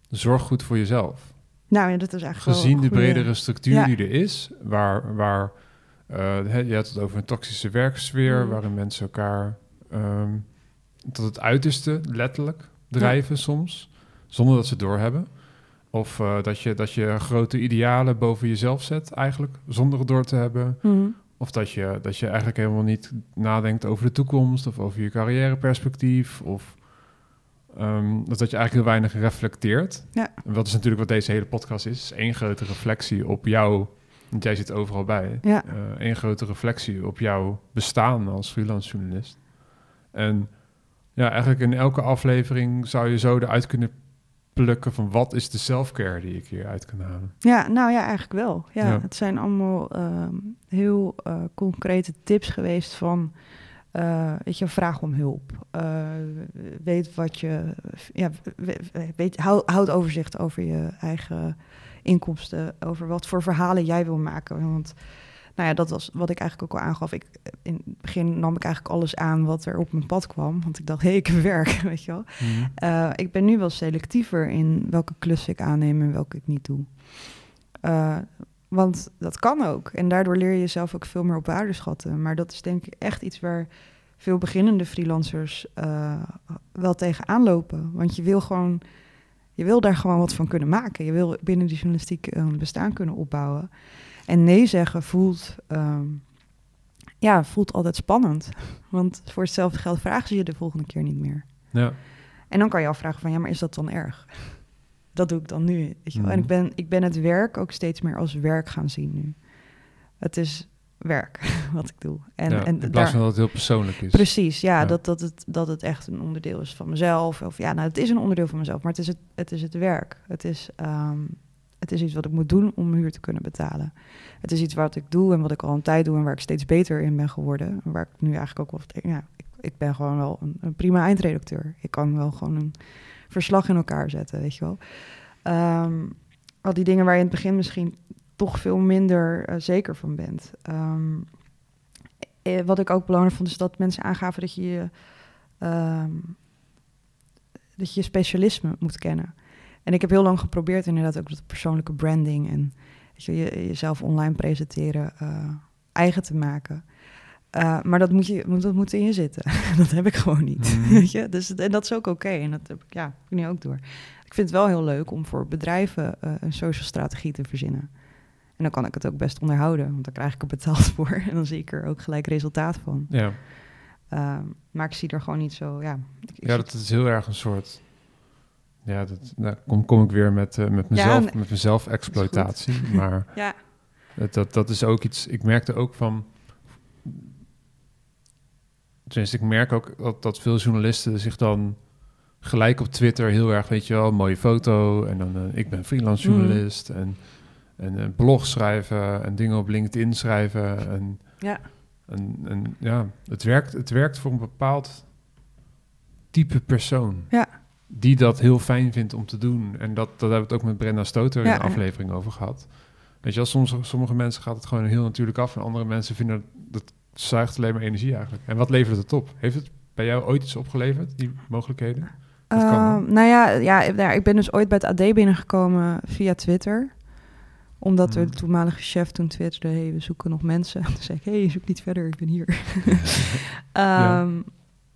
zorg goed voor jezelf. Nou ja, dat is eigenlijk gezien de bredere structuur die er is, waar, waar uh, je had het over een toxische werksfeer, mm. waarin mensen elkaar um, tot het uiterste letterlijk drijven soms, zonder dat ze doorhebben. Of uh, dat, je, dat je grote idealen boven jezelf zet, eigenlijk, zonder het door te hebben. Mm. Of dat je, dat je eigenlijk helemaal niet nadenkt over de toekomst of over je carrièreperspectief. Of um, dat, dat je eigenlijk heel weinig reflecteert. Ja. En dat is natuurlijk wat deze hele podcast is. is één grote reflectie op jou, want jij zit overal bij. Ja. Uh, één grote reflectie op jouw bestaan als freelance journalist. En ja, eigenlijk in elke aflevering zou je zo eruit kunnen plukken van wat is de self-care die ik hier uit kan halen? Ja, nou ja, eigenlijk wel. Ja, Het zijn allemaal ehm, heel uh, concrete tips geweest van, uh, weet je, vraag om hulp. Uh, weet wat je, ja, weet, houd, houd overzicht over je eigen inkomsten, over wat voor verhalen jij wil maken. Want nou ja, dat was wat ik eigenlijk ook al aangaf. Ik, in het begin nam ik eigenlijk alles aan wat er op mijn pad kwam. Want ik dacht, hé, hey, ik werk, weet je wel. Mhm. Eh, ik ben nu wel selectiever in welke klussen ik aanneem en welke ik niet doe. Uh, want dat kan ook. En daardoor leer je jezelf ook veel meer op waarde schatten. Maar dat is denk ik echt iets waar veel beginnende freelancers uh, wel tegenaan lopen. Want je wil gewoon... Je wil daar gewoon wat van kunnen maken. Je wil binnen die journalistiek een bestaan kunnen opbouwen. En nee zeggen voelt, ehm, ja, voelt altijd spannend. Want voor hetzelfde geld vragen ze je de volgende keer niet meer. Ja. En dan kan je afvragen van, ja, maar is dat dan erg? Dat doe ik dan nu. Weet je wel? En ik mhm. ben, ik ben het werk ook steeds meer als werk gaan zien nu. Het is werk wat ik doe. En, ja, en in plaats van dat het heel persoonlijk is. Precies, ja, Dat, dat, het, dat het echt een onderdeel is van mezelf. Of ja, nou, het is een onderdeel van mezelf, maar het is het, het, is het werk. Het is um, het is iets wat ik moet doen om huur te kunnen betalen. Het is iets wat ik doe en wat ik al een tijd doe en waar ik steeds beter in ben geworden. Waar ik nu eigenlijk ook wel... Ja, ik, ik ben gewoon wel een, een, prima eindredacteur. Ik kan wel gewoon een verslag in elkaar zetten, weet je wel. Um, al die dingen waar je in het begin misschien toch veel minder uh, zeker van bent. Um, wat ik ook belangrijk vond, is dat mensen aangaven dat je um, dat je, je specialisme moet kennen. En ik heb heel lang geprobeerd inderdaad ook dat persoonlijke branding en je, jezelf online presenteren uh, eigen te maken. Uh, maar dat moet, je, dat moet in je zitten. dat heb ik gewoon niet. Mm. Weet je? Dus, en dat is ook oké. En dat heb ik, ja, ik nu ook door. Ik vind het wel heel leuk om voor bedrijven uh, een social strategie te verzinnen. En dan kan ik het ook best onderhouden, want dan krijg ik er betaald voor. En dan zie ik er ook gelijk resultaat van. Ja. Uh, maar ik zie er gewoon niet zo, ja. ja, dat is heel erg een soort ja, dat, nou, kom, kom ik weer met, uh, met mezelf, ja, met mezelf exploitatie. Maar ja. dat, dat, dat is ook iets. Ik merkte ook van. Tenminste, ik merk ook dat, dat veel journalisten zich dan gelijk op Twitter heel erg, weet je wel, mooie foto. En dan, uh, ik ben freelance mm. journalist. En, en een blog schrijven en dingen op LinkedIn schrijven. En, ja. En, en ja, het werkt, het werkt voor een bepaald type persoon. Ja die dat heel fijn vindt om te doen. En dat, dat hebben we het ook met Brenda Stoter in de aflevering over gehad. Weet je wel, soms, sommige mensen gaat het gewoon heel natuurlijk af... en andere mensen vinden dat het zuigt alleen maar energie eigenlijk. En wat levert het op? Heeft het bij jou ooit iets opgeleverd, die mogelijkheden? Uh, nou ja, ja, ik ben dus ooit bij het AD binnengekomen via Twitter. Omdat Hmm. de toenmalige chef toen twitterde, hey, we zoeken nog mensen. Toen zei ik, hey, zoek niet verder, ik ben hier. Ja. Ehm,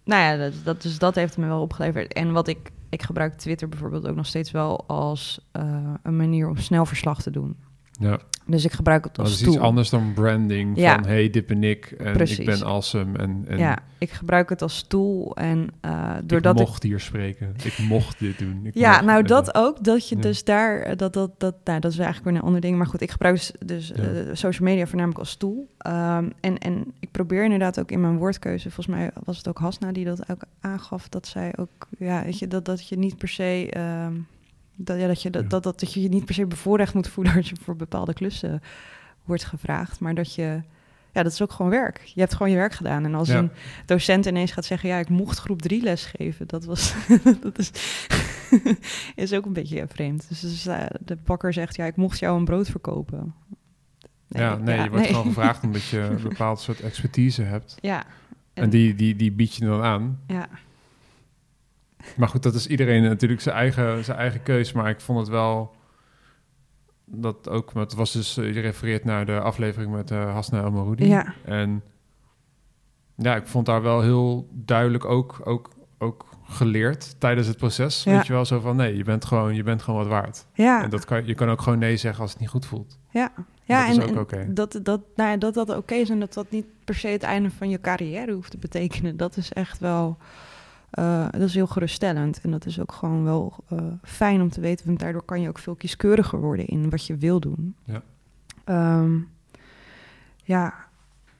Nou ja, dat, dat, dus dat heeft me wel opgeleverd. En wat ik, ik gebruik Twitter bijvoorbeeld ook nog steeds wel als eh, een manier om snel verslag te doen. Ja, Dus ik gebruik het dat als is iets anders dan branding. Ja. Van hey, dit ben ik en Precies. ik ben awesome. En, en ja, ik gebruik het als tool en ik doordat ik mocht hier spreken. Ik mocht dit doen. Ik Ja, nou dat ook. Dat je Ja. dus daar, eh, dat, dat, dat, nou, dat is eigenlijk weer een ander ding. Maar goed, ik gebruik dus, dus Ja. eh, social media voornamelijk als tool. Ehm, en, en ik probeer inderdaad ook in mijn woordkeuze, volgens mij was het ook Hasna die dat ook aangaf, dat zij ook, ja, weet je, dat, dat je niet per se, ehm, dat, ja, dat, je, dat, dat, dat, je je niet per se bevoorrecht moet voelen als je voor bepaalde klussen wordt gevraagd. Maar dat je, ja, dat is ook gewoon werk. Je hebt gewoon je werk gedaan. En als Ja. een docent ineens gaat zeggen, ja, ik mocht groep 3 les geven, dat was, dat is, is ook een beetje vreemd. Dus, dus, de bakker zegt, ja, ik mocht jou een brood verkopen. ja, nee, je wordt gewoon gevraagd omdat je een bepaald soort expertise hebt. Ja. En, die, die, die bied je dan aan. Ja, Maar goed, dat is iedereen natuurlijk zijn eigen, zijn eigen keus. Maar ik vond het wel dat ook, maar het was dus, eh, je refereert naar de aflevering met uh, Hasna El Maroudi. Ja. En ja, ik vond daar wel heel duidelijk ook, ook, ook geleerd tijdens het proces. Ja. Weet je wel, zo van nee, je bent gewoon, je bent gewoon wat waard. ja, En dat kan, je kan ook gewoon nee zeggen als het niet goed voelt. ja. Ja, dat is en, ook en oké. dat, dat, nou ja, dat dat oké is en dat dat niet per se het einde van je carrière hoeft te betekenen. Dat is echt wel, eh, dat is heel geruststellend. En dat is ook gewoon wel eh, fijn om te weten, want daardoor kan je ook veel kieskeuriger worden in wat je wil doen. Ja. Ehm, ja,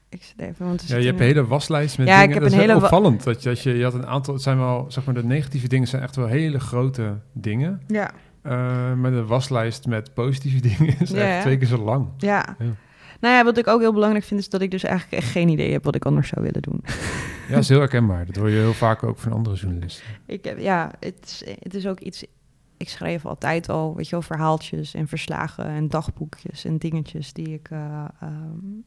ik zit even, want Ja, je hebt een- hele waslijst met Ja, ik dingen. heb dat is een wel hele opvallend. Dat je, dat je, je had een aantal, het zijn wel, zeg maar, de negatieve dingen zijn echt wel hele grote dingen. Ja, Eh maar de waslijst met positieve dingen is Ja, echt twee keer zo lang. ja. Ja. Nou ja, wat ik ook heel belangrijk vind, is dat ik dus eigenlijk echt geen idee heb wat ik anders zou willen doen. Ja, dat is heel herkenbaar. Dat hoor je heel vaak ook van andere journalisten. Ik heb, ja, het is, het is ook iets. Ik schreef altijd al, weet je wel, verhaaltjes en verslagen en dagboekjes en dingetjes die ik eh, ehm,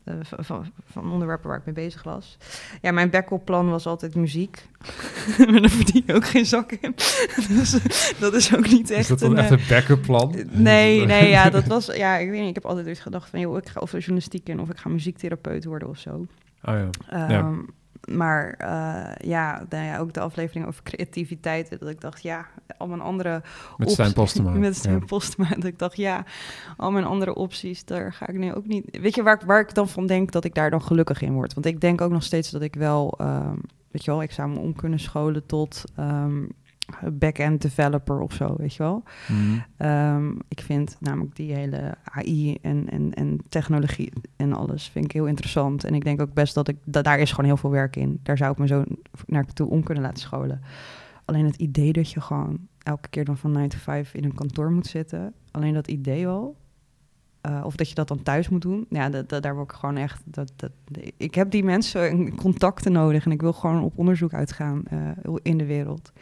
eh, van, van, onderwerpen waar ik mee bezig was. Ja, mijn backup plan was altijd muziek. maar daar verdien je ook geen zak in. dus dat is ook niet echt is dat dan een. echt eh, een backup plan? Nee, nee, ja, dat was, ja, ik weet niet, ik heb altijd gedacht van, joh, ik ga of journalistiek in of ik ga muziektherapeut worden of zo. Oh ja. Ja. Maar eh, ja, nou ja, ook de aflevering over creativiteit. Dat ik dacht, ja, al mijn andere... Met Stijn Postema. Met Stijn Ja. Postema. Dat ik dacht, ja, al mijn andere opties, daar ga ik nu ook niet... Weet je, waar, ik- waar ik dan van denk dat ik daar dan gelukkig in word? Want ik denk ook nog steeds dat ik wel... ehm, weet je wel, ik zou me om kunnen scholen tot... ehm, back-end developer of zo, weet je wel. Mhm. Ehm, ik vind namelijk die hele AI en, en, en technologie en alles vind ik heel interessant. En ik denk ook best dat ik, dat daar is gewoon heel veel werk in. Daar zou ik me zo naar toe om kunnen laten scholen. Alleen het idee dat je gewoon elke keer dan van 9 to 5 in een kantoor moet zitten. Alleen dat idee al. eh, of dat je dat dan thuis moet doen. Ja, dat, dat- daar word ik gewoon echt... Dat, dat, ik heb die mensen in contacten nodig. En ik wil gewoon op onderzoek uitgaan eh, in de wereld.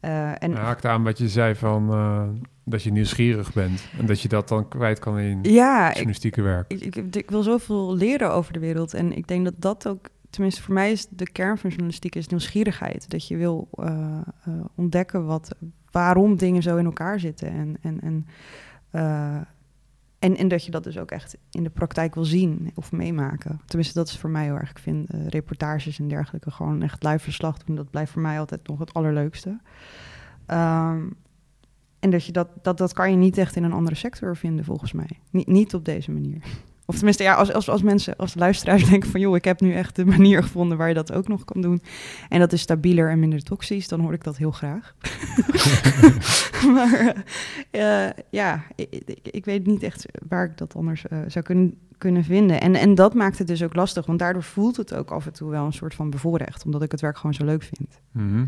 Eh, en haakt aan wat je zei van eh, dat je nieuwsgierig bent. En dat je dat dan kwijt kan in ja, journalistieke werk. ik, ik, ik wil zoveel leren over de wereld. En ik denk dat dat ook, tenminste voor mij is de kern van journalistiek is nieuwsgierigheid. Dat je wil eh, ontdekken wat, waarom dingen zo in elkaar zitten. En, en, en, en, dat je dat dus ook echt in de praktijk wil zien of meemaken. Tenminste, dat is voor mij heel erg. Ik vind eh, reportages en dergelijke gewoon echt live verslag doen. Dat blijft voor mij altijd nog het allerleukste. Ehm, en dat, je dat, dat, dat kan je niet echt in een andere sector vinden, volgens mij. Niet, niet op deze manier. Of tenminste, ja, als, als, als mensen, als luisteraars denken van... joh, ik heb nu echt de manier gevonden waar je dat ook nog kan doen... en dat is stabieler en minder toxisch, dan hoor ik dat heel graag. maar eh, eh, ja, ik, weet niet echt waar ik dat anders eh, zou kunnen, kunnen vinden. En, en dat maakt het dus ook lastig, want daardoor voelt het ook af en toe wel een soort van bevoorrecht... omdat ik het werk gewoon zo leuk vind. Mhm.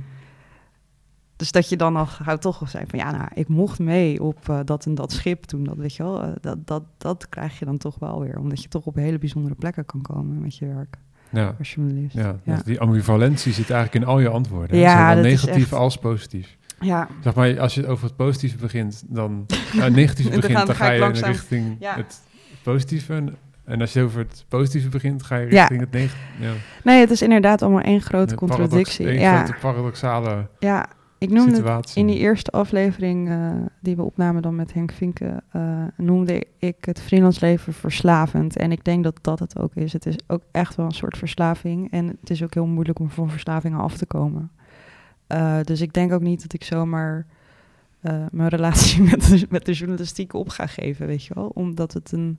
Dus dat je dan al gauw toch wel zei van ja, nou, ik mocht mee op eh, dat en dat schip toen, dat weet je wel, eh, dat, dat, dat krijg je dan toch wel weer, omdat je toch op hele bijzondere plekken kan komen met je werk Ja. als journalist. Ja, ja. dus die ambivalentie zit eigenlijk in al je antwoorden. hè? Ja, Zowel negatief echt- als positief. ja. Zeg maar, als je over het positieve begint, dan... Uh, negatieve begint, dan ga je langzaam- richting Ja. het positieve. En- als je over het positieve begint, ga je Ja. richting het negatieve. Ja. Nee, het is inderdaad allemaal één grote Een paradox- contradictie. één ja, grote paradoxale... ja, ik noemde situatie. in die eerste aflevering eh, die we opnamen dan met Henk Vinken, eh, noemde ik het freelance leven verslavend. En ik denk dat dat het ook is. Het is ook echt wel een soort verslaving. En het is ook heel moeilijk om van verslavingen af te komen. Eh, dus ik denk ook niet dat ik zomaar mijn relatie met de, met de journalistiek op ga geven, weet je wel. Omdat het een,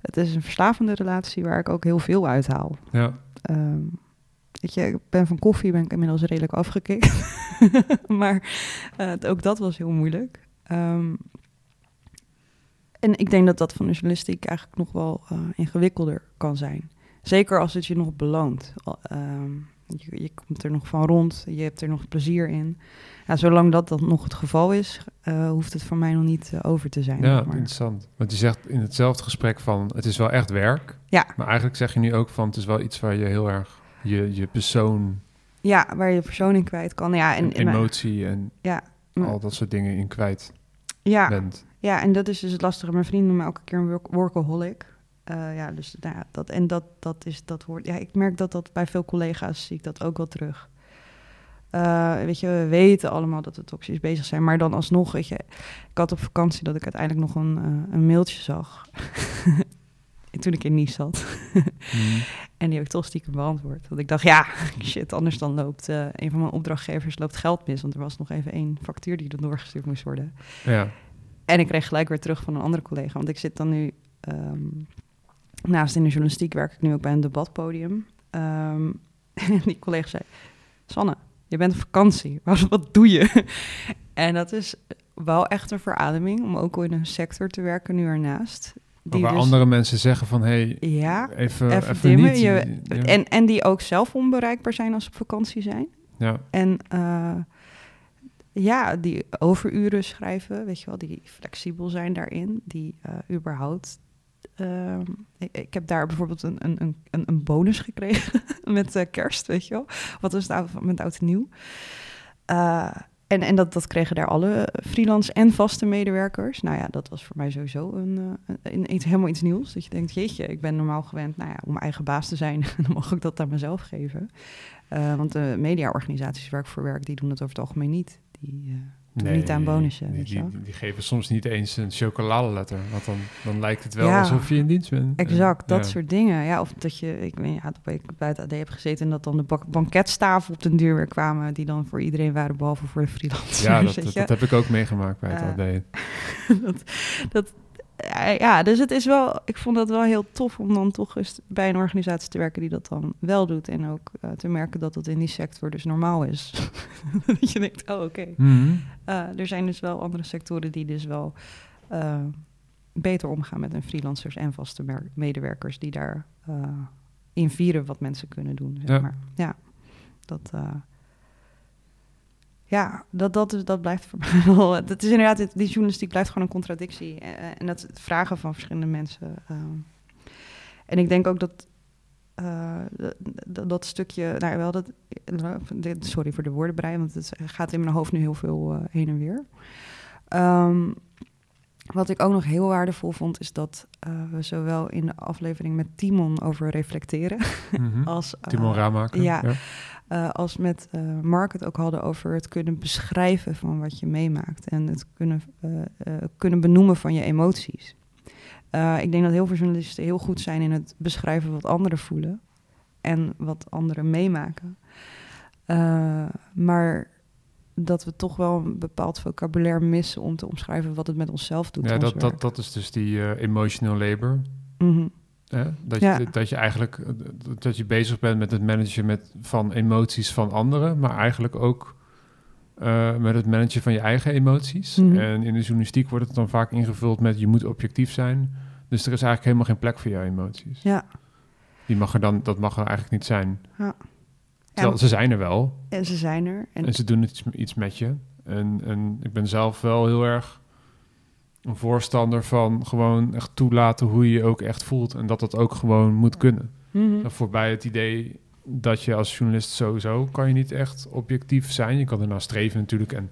het is een verslavende relatie waar ik ook heel veel uithaal. Ja, Ehm, weet je, ik ben van koffie ben ik inmiddels redelijk afgekikt. maar eh, ook dat was heel moeilijk. Ehm, en ik denk dat dat van de journalistiek eigenlijk nog wel eh, ingewikkelder kan zijn. Zeker als het je nog beloont. Ehm, je, je komt er nog van rond, je hebt er nog plezier in. Ja, zolang dat dan nog het geval is, eh, hoeft het voor mij nog niet over te zijn. ja maar. interessant. Want je zegt in hetzelfde gesprek van, het is wel echt werk. Ja. Maar eigenlijk zeg je nu ook van, het is wel iets waar je heel erg je, je persoon, ja, waar je persoon in kwijt kan. Ja, en, emotie en ja, al dat soort dingen in kwijt ja, bent. Ja, en dat is dus het lastige. Mijn vrienden noemen me elke keer een work- workaholic. Eh, ja, dus nou ja, dat, en dat, dat is dat woord. Ja, ik merk dat dat bij veel collega's zie ik dat ook wel terug. Eh, weet je, we weten allemaal dat we toxisch bezig zijn, maar dan alsnog, weet je, ik had op vakantie dat ik uiteindelijk nog een, eh, een mailtje zag. Toen ik in Nice zat. Mhm. En die heb ik toch stiekem beantwoord. Want ik dacht, ja, shit, anders dan loopt eh, een van mijn opdrachtgevers loopt geld mis. Want er was nog even één factuur die er doorgestuurd moest worden. Ja, En ik kreeg gelijk weer terug van een andere collega. Want ik zit dan nu, ehm, naast in de journalistiek, werk ik nu ook bij een debatpodium. Ehm, en die collega zei, Sanne, je bent op vakantie. Wat, wat doe je? en dat is wel echt een verademing om ook in een sector te werken nu ernaast. Waar andere mensen zeggen van, hé, hey, Ja, even, even even, dimmen. niet. Je- Ja. en, en die ook zelf onbereikbaar zijn als ze op vakantie zijn. ja. En eh, ja, die overuren schrijven, weet je wel, die flexibel zijn daarin, die eh, überhaupt. ehm, ik, ik heb daar bijvoorbeeld een, een, een, een- bonus gekregen met eh, kerst, weet je wel. Wat was het oud- met oud en nieuw? Eh, en en dat, dat kregen daar alle freelance en vaste medewerkers. Nou ja, dat was voor mij sowieso een, eh, een, iets, helemaal iets nieuws. Dat je denkt, jeetje, ik ben normaal gewend nou ja, om eigen baas te zijn. dan mag ik dat aan mezelf geven. Eh, want de mediaorganisaties waar ik voor werk, die doen dat over het algemeen niet. Die niet aan bonussen, Die, die, die geven soms niet eens een chocoladeletter. Want dan, dan lijkt het wel Ja. alsof je in dienst bent. Exact, dat ja. soort dingen. Ja, of dat je, ik weet ja, dat ik bij het AD heb gezeten en dat dan de bak- banketstaven op den duur weer kwamen, die dan voor iedereen waren, behalve voor de freelancers. Ja, dat, dat, heb ik ook meegemaakt bij het Eh, AD. dat, dat, ja, dus het is wel, ik vond dat wel heel tof om dan toch eens bij een organisatie te werken die dat dan wel doet. En ook eh, te merken dat dat in die sector dus normaal is. dat je denkt, oh oké. Mhm. Eh, er zijn dus wel andere sectoren die dus wel eh, beter omgaan met hun freelancers en vaste mer- medewerkers die daar eh, in vieren wat mensen kunnen doen. Zeg Ja. maar. ja, dat. Eh, ja, dat, dat, dat blijft voor mij wel. Dat is inderdaad, dit- die journalistiek blijft gewoon een contradictie. Eh, en dat vragen van verschillende mensen. ehm. en ik denk ook dat eh, dat, dat, stukje, nou wel, dat, sorry voor de woordenbrei, want het gaat in mijn hoofd nu heel veel eh, heen en weer. Ehm, wat ik ook nog heel waardevol vond, is dat eh, we zowel in de aflevering met Timon over reflecteren, Mhm. als, eh, Timon Raamaker. ja. Eh, als met eh, Mark het ook hadden over het kunnen beschrijven van wat je meemaakt en het kunnen, eh, kunnen benoemen van je emoties. Ik denk dat heel veel journalisten heel goed zijn in het beschrijven wat anderen voelen en wat anderen meemaken. Maar dat we toch wel een bepaald vocabulaire missen om te omschrijven wat het met onszelf doet. Ja, dat, dat, dat is dus die emotional labor. Mhm. Hè? Dat, Ja. je, dat je eigenlijk eh, dat je bezig bent met het managen met, van emoties van anderen, maar eigenlijk ook eh, met het managen van je eigen emoties. Mhm. En in de journalistiek wordt het dan vaak ingevuld met je moet objectief zijn. Dus er is eigenlijk helemaal geen plek voor jouw emoties. Ja. Die mag er dan, dat mag er eigenlijk niet zijn. Ja. Terwijl Ja. ze zijn er wel. En ze zijn er. En En ze doen iets, iets met je. En, en ik ben zelf wel heel erg een voorstander van gewoon echt toelaten hoe je je ook echt voelt. En dat dat ook gewoon moet kunnen. Mhm. Voorbij het idee dat je als journalist sowieso kan je niet echt objectief zijn. Je kan ernaar streven natuurlijk en,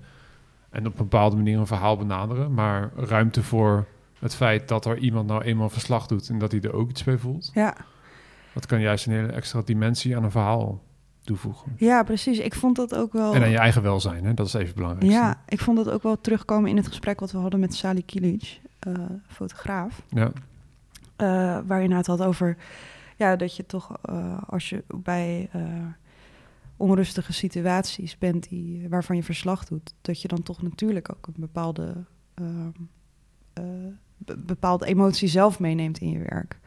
en op een bepaalde manier een verhaal benaderen. Maar ruimte voor het feit dat er iemand nou eenmaal verslag doet en dat hij er ook iets bij voelt. Ja. Dat kan juist een hele extra dimensie aan een verhaal toevoegen. Ja, precies. Ik vond dat ook wel... En aan je eigen welzijn, hè? dat is even belangrijk. Ja, ik vond dat ook wel terugkomen in het gesprek wat we hadden met Sally Kilic, uh, fotograaf. Ja. Uh, waar je het had over ja, dat je toch uh, als je bij onrustige situaties bent die, waarvan je verslag doet, dat je dan toch natuurlijk ook een bepaalde, bepaalde emotie zelf meeneemt in je werk.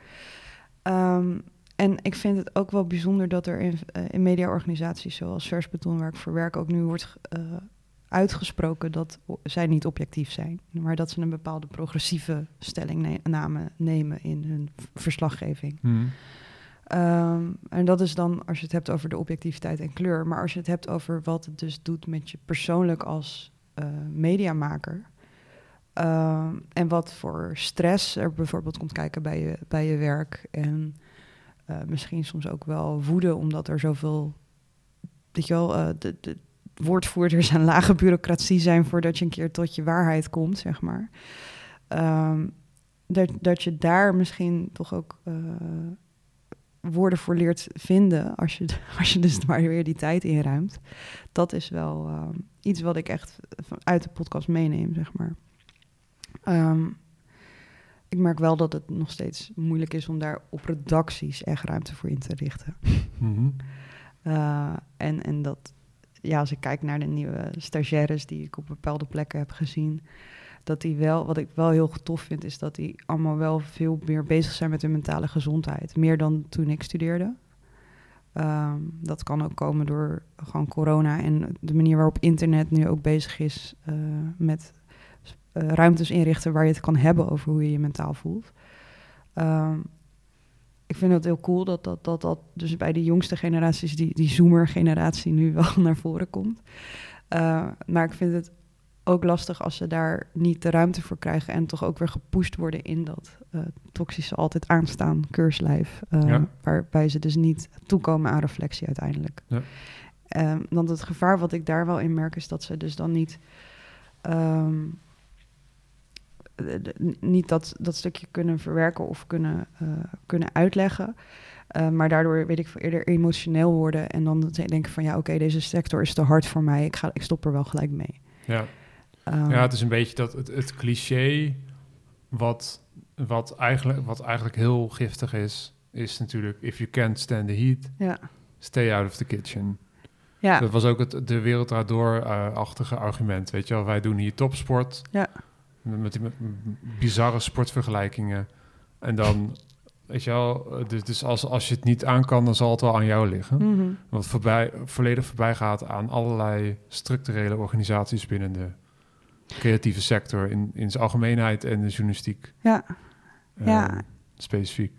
Um, en ik vind het ook wel bijzonder dat er in, uh, in mediaorganisaties zoals Vers Betonwerk voor Werk ook nu wordt uh, uitgesproken dat zij niet objectief zijn, maar dat ze een bepaalde progressieve stellingname nemen in hun verslaggeving. Hmm. Um, en dat is dan als je het hebt over de objectiviteit en kleur, maar als je het hebt over wat het dus doet met je persoonlijk als uh, mediamaker. Uh, en wat voor stress er bijvoorbeeld komt kijken bij je, bij je werk. En uh, misschien soms ook wel woede, omdat er zoveel, weet je wel, uh, de, de, woordvoerders en lage bureaucratie zijn voordat je een keer tot je waarheid komt, zeg maar. Um, dat, dat je daar misschien toch ook uh, woorden voor leert vinden, als je, als je dus maar weer die tijd inruimt. Dat is wel uh, iets wat ik echt uit de podcast meeneem, zeg maar. Um, ik merk wel dat het nog steeds moeilijk is om daar op redacties echt ruimte voor in te richten. Mm -hmm. uh, en, en dat, ja, als ik kijk naar de nieuwe stagiaires die ik op bepaalde plekken heb gezien, dat die wel, wat ik wel heel tof vind, is dat die allemaal wel veel meer bezig zijn met hun mentale gezondheid. Meer dan toen ik studeerde. Um, dat kan ook komen door gewoon corona en de manier waarop internet nu ook bezig is uh, met uh, ruimtes inrichten waar je het kan hebben over hoe je je mentaal voelt. Um, ik vind het heel cool dat dat, dat dat dus bij de jongste generaties, die, die zoomer-generatie, nu wel naar voren komt. Uh, maar ik vind het ook lastig als ze daar niet de ruimte voor krijgen en toch ook weer gepusht worden in dat uh, toxische altijd aanstaan keurslijf. Uh, ja. Waarbij ze dus niet toekomen aan reflectie uiteindelijk. Ja. Um, want het gevaar wat ik daar wel in merk is dat ze dus dan niet. Um, niet dat, dat stukje kunnen verwerken of kunnen, uh, kunnen uitleggen. Uh, maar daardoor weet ik veel eerder emotioneel worden. En dan denken van ja, oké, okay, deze sector is te hard voor mij. Ik, ga, ik stop er wel gelijk mee. Ja, um, ja het is een beetje dat het, het cliché wat, wat, eigenlijk, wat eigenlijk heel giftig is, is natuurlijk if you can't stand the heat, ja. stay out of the kitchen. Ja. Dat was ook het de wereld door-achtige uh, argument. Weet je wel, wij doen hier topsport. Ja. Met die bizarre sportvergelijkingen. En dan, weet je wel, dus, dus als, als je het niet aan kan, dan zal het wel aan jou liggen. Mm -hmm. Wat voorbij, volledig voorbij gaat aan allerlei structurele organisaties binnen de creatieve sector in, in zijn algemeenheid en de journalistiek. Ja. Uh, ja. Specifiek.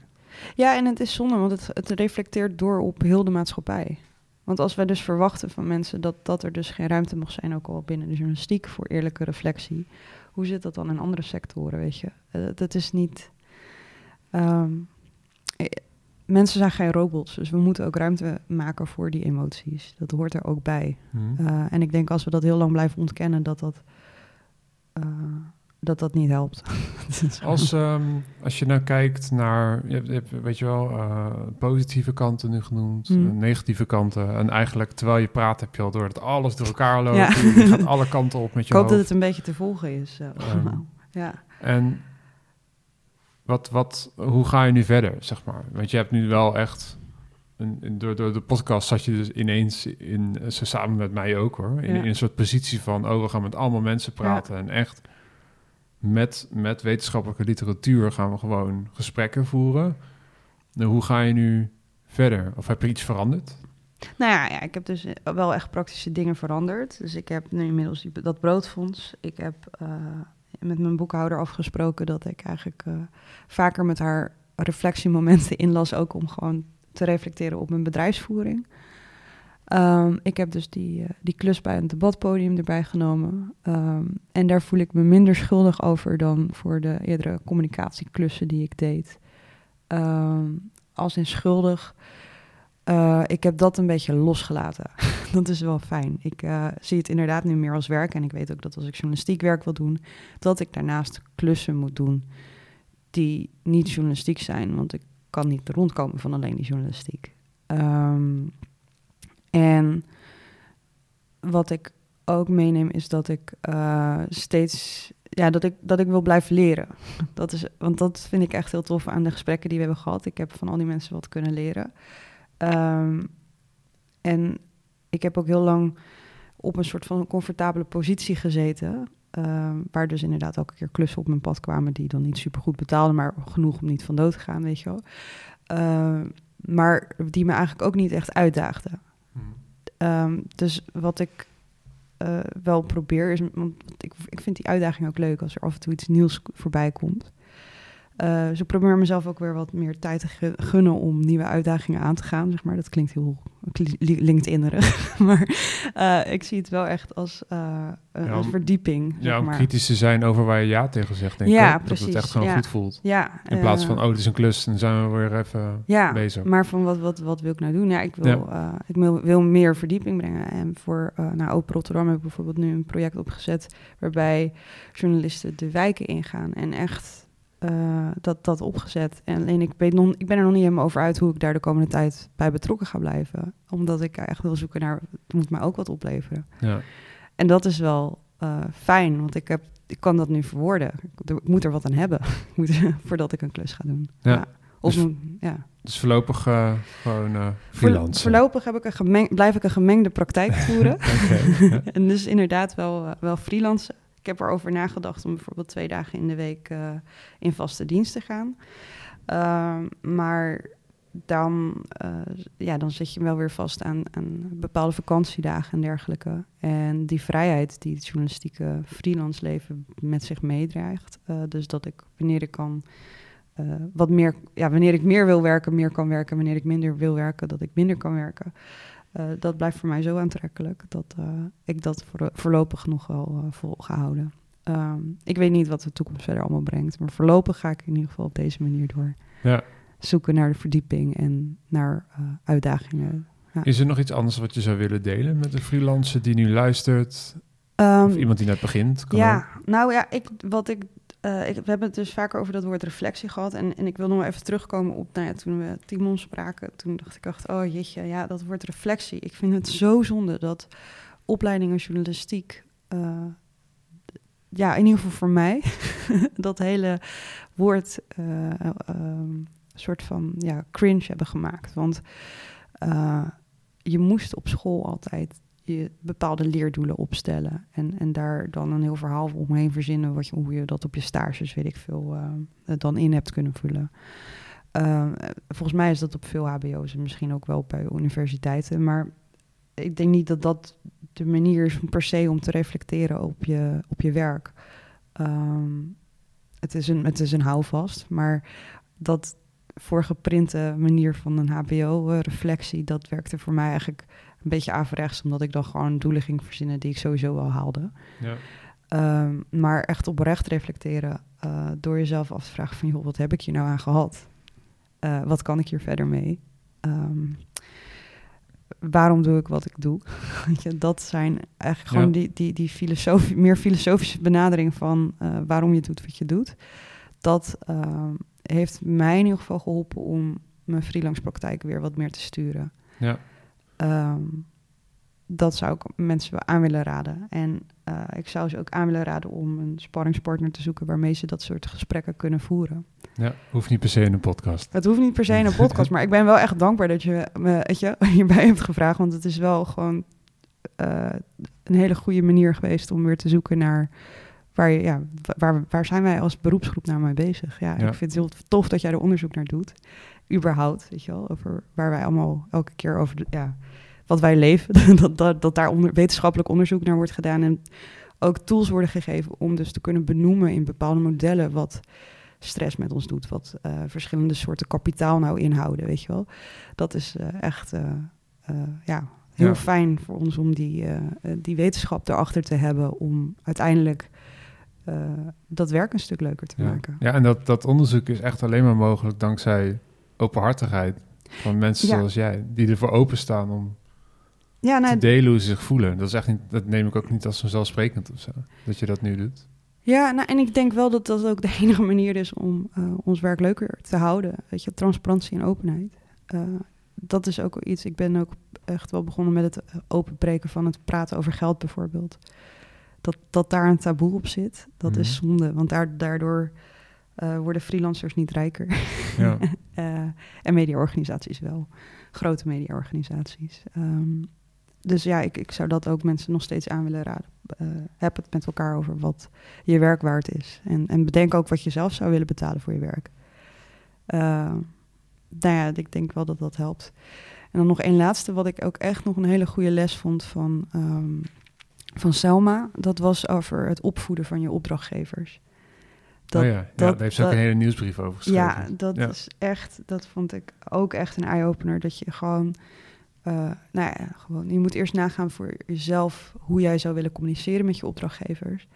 Ja, en het is zonde, want het, het reflecteert door op heel de maatschappij. Want als wij dus verwachten van mensen dat, dat er dus geen ruimte mag zijn, ook al binnen de journalistiek, voor eerlijke reflectie, hoe zit dat dan in andere sectoren, weet je? Uh, dat is niet... Um, mensen zijn geen robots, dus we moeten ook ruimte maken voor die emoties. Dat hoort er ook bij. Hmm. Uh, en ik denk als we dat heel lang blijven ontkennen, dat dat, uh, dat, dat niet helpt. als, um, als je nou kijkt naar, je hebt, je hebt, weet je wel, uh, positieve kanten nu genoemd, Hmm. negatieve kanten. En eigenlijk terwijl je praat heb je al door dat alles door elkaar loopt. Ja. Je gaat alle kanten op met je ik hoop dat het een beetje te volgen is. Uh, Um, ja. En wat, wat, hoe ga je nu verder, zeg maar? Want je hebt nu wel echt... Door, door de podcast zat je dus ineens in, zo samen met mij ook hoor, in, Ja. in een soort positie van, oh, we gaan met allemaal mensen praten en echt met, met wetenschappelijke literatuur gaan we gewoon gesprekken voeren. Nou, hoe ga je nu verder? Of heb je iets veranderd? Nou ja, ik heb dus eh, wel echt praktische dingen veranderd. Dus ik heb nu inmiddels dat broodfonds. Ik heb uh, met mijn boekhouder afgesproken dat ik eigenlijk uh, vaker met haar reflectiemomenten inlas, ook om gewoon te reflecteren op mijn bedrijfsvoering. Um, ik heb dus die, uh, die klus bij een debatpodium erbij genomen. Um, en daar voel ik me minder schuldig over dan voor de eerdere communicatieklussen die ik deed. Um, als in schuldig. Uh, ik heb dat een beetje losgelaten. dat is wel fijn. Ik uh, zie het inderdaad nu meer als werk. En ik weet ook dat als ik journalistiek werk wil doen, dat ik daarnaast klussen moet doen die niet journalistiek zijn. Want ik kan niet rondkomen van alleen die journalistiek. Um, En wat ik ook meeneem is dat ik uh, steeds ja, dat ik, dat ik wil blijven leren. Dat is, want dat vind ik echt heel tof aan de gesprekken die we hebben gehad. Ik heb van al die mensen wat kunnen leren. Um, en ik heb ook heel lang op een soort van comfortabele positie gezeten. Uh, waar dus inderdaad elke keer klussen op mijn pad kwamen die dan niet super goed betaalden, maar genoeg om niet van dood te gaan, weet je wel. Uh, maar die me eigenlijk ook niet echt uitdaagden. Um, dus wat ik uh, wel probeer is, want ik, ik vind die uitdaging ook leuk als er af en toe iets nieuws voorbij komt. Uh, dus ik probeer mezelf ook weer wat meer tijd te gunnen om nieuwe uitdagingen aan te gaan. Zeg maar. Dat klinkt heel LinkedIn-erig. maar uh, ik zie het wel echt als uh, een, ja, om, verdieping. Ja, om maar. kritisch te zijn over waar je ja tegen zegt. Denk ja, ik. precies. Dat het echt gewoon ja. goed voelt. Ja, In plaats van, oh, het is een klus, dan zijn we weer even ja, bezig. maar van wat, wat, wat wil ik nou doen? Ja, ik wil, ik wil, wil, meer verdieping brengen. En voor nou, Open Rotterdam heb ik bijvoorbeeld nu een project opgezet... waarbij journalisten de wijken ingaan en echt uh, dat, dat opgezet. En alleen ik, weet nog, ik ben er nog niet helemaal over uit hoe ik daar de komende tijd bij betrokken ga blijven. Omdat ik echt wil zoeken naar, het moet mij ook wat opleveren. Ja. En dat is wel uh, fijn, want ik, heb, ik kan dat nu verwoorden. Ik, ik moet er wat aan hebben moet, voordat ik een klus ga doen. Ja. ja. Of, dus, ja. dus voorlopig uh, gewoon freelance. Voorlopig heb ik een gemeng, blijf ik een gemengde praktijk voeren. en dus inderdaad wel, wel freelancen. Ik heb erover nagedacht om bijvoorbeeld twee dagen in de week uh, in vaste dienst te gaan. Uh, maar dan, uh, ja, dan zit je wel weer vast aan, bepaalde vakantiedagen en dergelijke. En die vrijheid die het journalistieke freelance leven met zich meedraagt. Uh, dus dat ik wanneer ik kan. Wat meer, ja, wanneer ik meer wil werken, meer kan werken. Wanneer ik minder wil werken, dat ik minder kan werken. Uh, dat blijft voor mij zo aantrekkelijk dat uh, ik dat voor, voorlopig nog wel uh, vol ga houden. Um, ik weet niet wat de toekomst verder allemaal brengt, maar voorlopig ga ik in ieder geval op deze manier door. Ja. Zoeken naar de verdieping en naar uitdagingen. Ja. Is er nog iets anders wat je zou willen delen met de freelancer die nu luistert? Um, of iemand die net begint? Kan ja, ook. nou ja, ik, wat ik ik, we hebben het dus vaker over dat woord reflectie gehad. En, en ik wil nog even terugkomen op, nou ja, toen we Timon spraken, toen dacht ik echt, oh jeetje, ja, dat woord reflectie. Ik vind het zo zonde dat opleidingen journalistiek, uh, ja, in ieder geval voor mij, dat hele woord uh, soort van, ja, cringe hebben gemaakt. Want je moest op school altijd je bepaalde leerdoelen opstellen. En, en daar dan een heel verhaal omheen verzinnen, wat je, hoe je dat op je stages, weet ik veel, uh, dan in hebt kunnen vullen. Uh, volgens mij is dat op veel HBO's en misschien ook wel bij universiteiten. Maar ik denk niet dat dat de manier is per se om te reflecteren op je, op je werk. Um, het, is een, het is een houvast, maar dat voorgeprinte manier van een HBO-reflectie, dat werkte voor mij eigenlijk een beetje averechts, omdat ik dan gewoon doelen ging verzinnen die ik sowieso wel haalde. Ja. Um, maar echt oprecht reflecteren uh, door jezelf af te vragen van, joh, wat heb ik hier nou aan gehad? Uh, wat kan ik hier verder mee? Um, waarom doe ik wat ik doe? dat zijn eigenlijk gewoon ja. die, die, die filosofie, meer filosofische benadering van uh, waarom je doet wat je doet. Dat heeft mij in ieder geval geholpen om mijn freelance praktijk weer wat meer te sturen. Ja. Um, dat zou ik mensen aan willen raden. En uh, ik zou ze ook aan willen raden om een sparringspartner te zoeken waarmee ze dat soort gesprekken kunnen voeren. Ja, hoeft niet per se in een podcast. Het hoeft niet per se in een podcast, maar ik ben wel echt dankbaar dat je me weet je, hierbij hebt gevraagd. Want het is wel gewoon uh, een hele goede manier geweest om weer te zoeken naar waar, je, ja, waar, waar zijn wij als beroepsgroep nou mee bezig. Ja, ja, ik vind het heel tof dat jij er onderzoek naar doet. Überhaupt, weet je wel, over waar wij allemaal elke keer over, de, ja, wat wij leven, dat, dat, dat daar onder, wetenschappelijk onderzoek naar wordt gedaan en ook tools worden gegeven om dus te kunnen benoemen in bepaalde modellen wat stress met ons doet, wat uh, verschillende soorten kapitaal nou inhouden, weet je wel. Dat is uh, echt, uh, ja, heel ja. fijn voor ons om die, die wetenschap erachter te hebben om uiteindelijk dat werk een stuk leuker te ja. maken. Ja, en dat, dat onderzoek is echt alleen maar mogelijk dankzij openhartigheid van mensen ja. zoals jij, die ervoor openstaan om ja, nou, te delen hoe ze zich voelen. Dat, is echt niet, dat neem ik ook niet als vanzelfsprekend of zo, dat je dat nu doet. Ja, nou, en ik denk wel dat dat ook de enige manier is om uh, ons werk leuker te houden. Weet je, transparantie en openheid. Uh, dat is ook iets. Ik ben ook echt wel begonnen met het openbreken van het praten over geld bijvoorbeeld. Dat, dat daar een taboe op zit, dat is Mhm. zonde. Want daar, daardoor eh, worden freelancers niet rijker. Ja. Eh, en mediaorganisaties wel. Grote mediaorganisaties. Ehm, dus ja, ik, ik zou dat ook mensen nog steeds aan willen raden. Eh, heb het met elkaar over wat je werk waard is. En, en bedenk ook wat je zelf zou willen betalen voor je werk. Eh, nou ja, ik denk wel dat dat helpt. En dan nog één laatste, wat ik ook echt nog een hele goede les vond van, ehm, van Selma. Dat was over het opvoeden van je opdrachtgevers. Dat, oh ja, ja dat- daar heeft ze ook een hele nieuwsbrief over geschreven. ja, dat Ja. is echt, dat vond ik ook echt een eye-opener. Dat je gewoon, eh, nou ja, gewoon, je moet eerst nagaan voor jezelf hoe jij zou willen communiceren met je opdrachtgevers.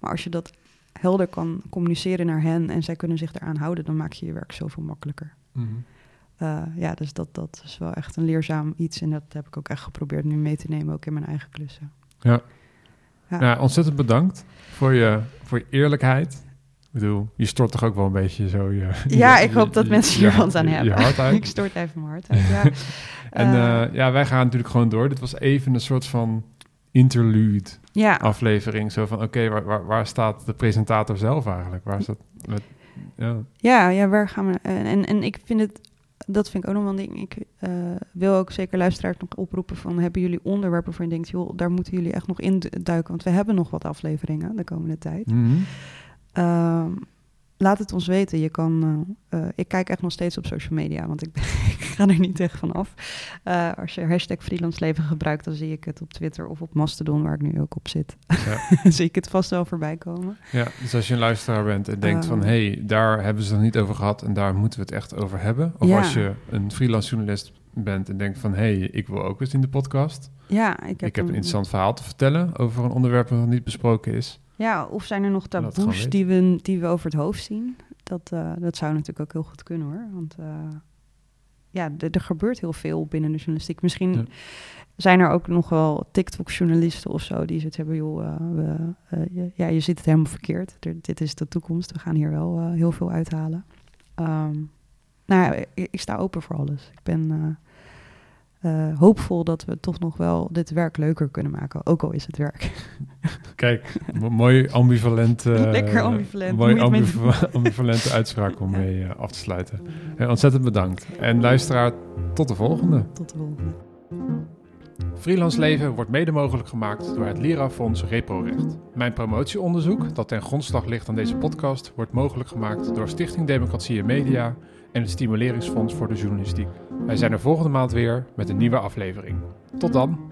Maar als je dat helder kan communiceren naar hen en zij kunnen zich eraan houden, dan maak je je werk zoveel makkelijker. Mhm. Eh, ja, dus dat, dat is wel echt een leerzaam iets en dat heb ik ook echt geprobeerd nu mee te nemen, ook in mijn eigen klussen. Ja. Ja. Ja, ontzettend bedankt voor je, voor je eerlijkheid. Ik bedoel, je stort toch ook wel een beetje zo je... Ja, je- ik hoop dat je- mensen hier wat aan hebben. Je hart uit. ik stort even mijn hart uit, ja. En Eh, eh, ja, wij gaan natuurlijk gewoon door. Dit was even een soort van interlude ja, aflevering. Zo van, oké, waar, waar, waar staat de presentator zelf eigenlijk? Waar staat... Met, ja. Ja, ja, waar gaan we? En, en, en ik vind het, dat vind ik ook nog wel een ding. Ik eh, wil ook zeker luisteraars nog oproepen van, hebben jullie onderwerpen waarvan je denkt, joh, daar moeten jullie echt nog in duiken, want we hebben nog wat afleveringen de komende tijd. Mhm. Ehm, laat het ons weten. Je kan, eh, eh, ik kijk echt nog steeds op social media, want ik, ben- ik ga er niet echt van af. Eh, als je hashtag freelance leven gebruikt, dan zie ik het op Twitter of op Mastodon, waar ik nu ook op zit. Ja. zie ik het vast wel voorbij komen. ja, dus als je een luisteraar bent en denkt van... Hé, hey, daar hebben ze het nog niet over gehad en daar moeten we het echt over hebben. Of Ja. als je een freelance journalist bent en denkt van... hé, hey, ik wil ook eens in de podcast. Ja, ik heb, ik heb een een- interessant verhaal te vertellen over een onderwerp dat nog niet besproken is. Ja, of zijn er nog taboes die we, die we over het hoofd zien? Dat, eh, dat zou natuurlijk ook heel goed kunnen hoor. Want eh, ja, er er gebeurt heel veel binnen de journalistiek. Misschien Ja. zijn er ook nog wel TikTok-journalisten of zo die zoiets hebben, joh, eh, we, je- ja, je ziet het helemaal verkeerd. Er- dit is de toekomst. We gaan hier wel heel veel uithalen. Ehm, nou ja, ik, ik sta open voor alles. Ik ben eh, eh, hoopvol dat we toch nog wel dit werk leuker kunnen maken, ook al is het werk. Kijk, mo- mooi ambivalent... eh, Lekker ambivalent. Mooi ambivalente uitspraak om mee eh, af te sluiten. Eh, ontzettend bedankt. En luisteraar, tot de volgende. Tot de volgende. Freelance Leven wordt mede mogelijk gemaakt door het Lira-fonds ReproRecht. Mijn promotieonderzoek, dat ten grondslag ligt aan deze podcast, wordt mogelijk gemaakt door Stichting Democratie en Media en het Stimuleringsfonds voor de Journalistiek. Wij zijn er volgende maand weer met een nieuwe aflevering. Tot dan!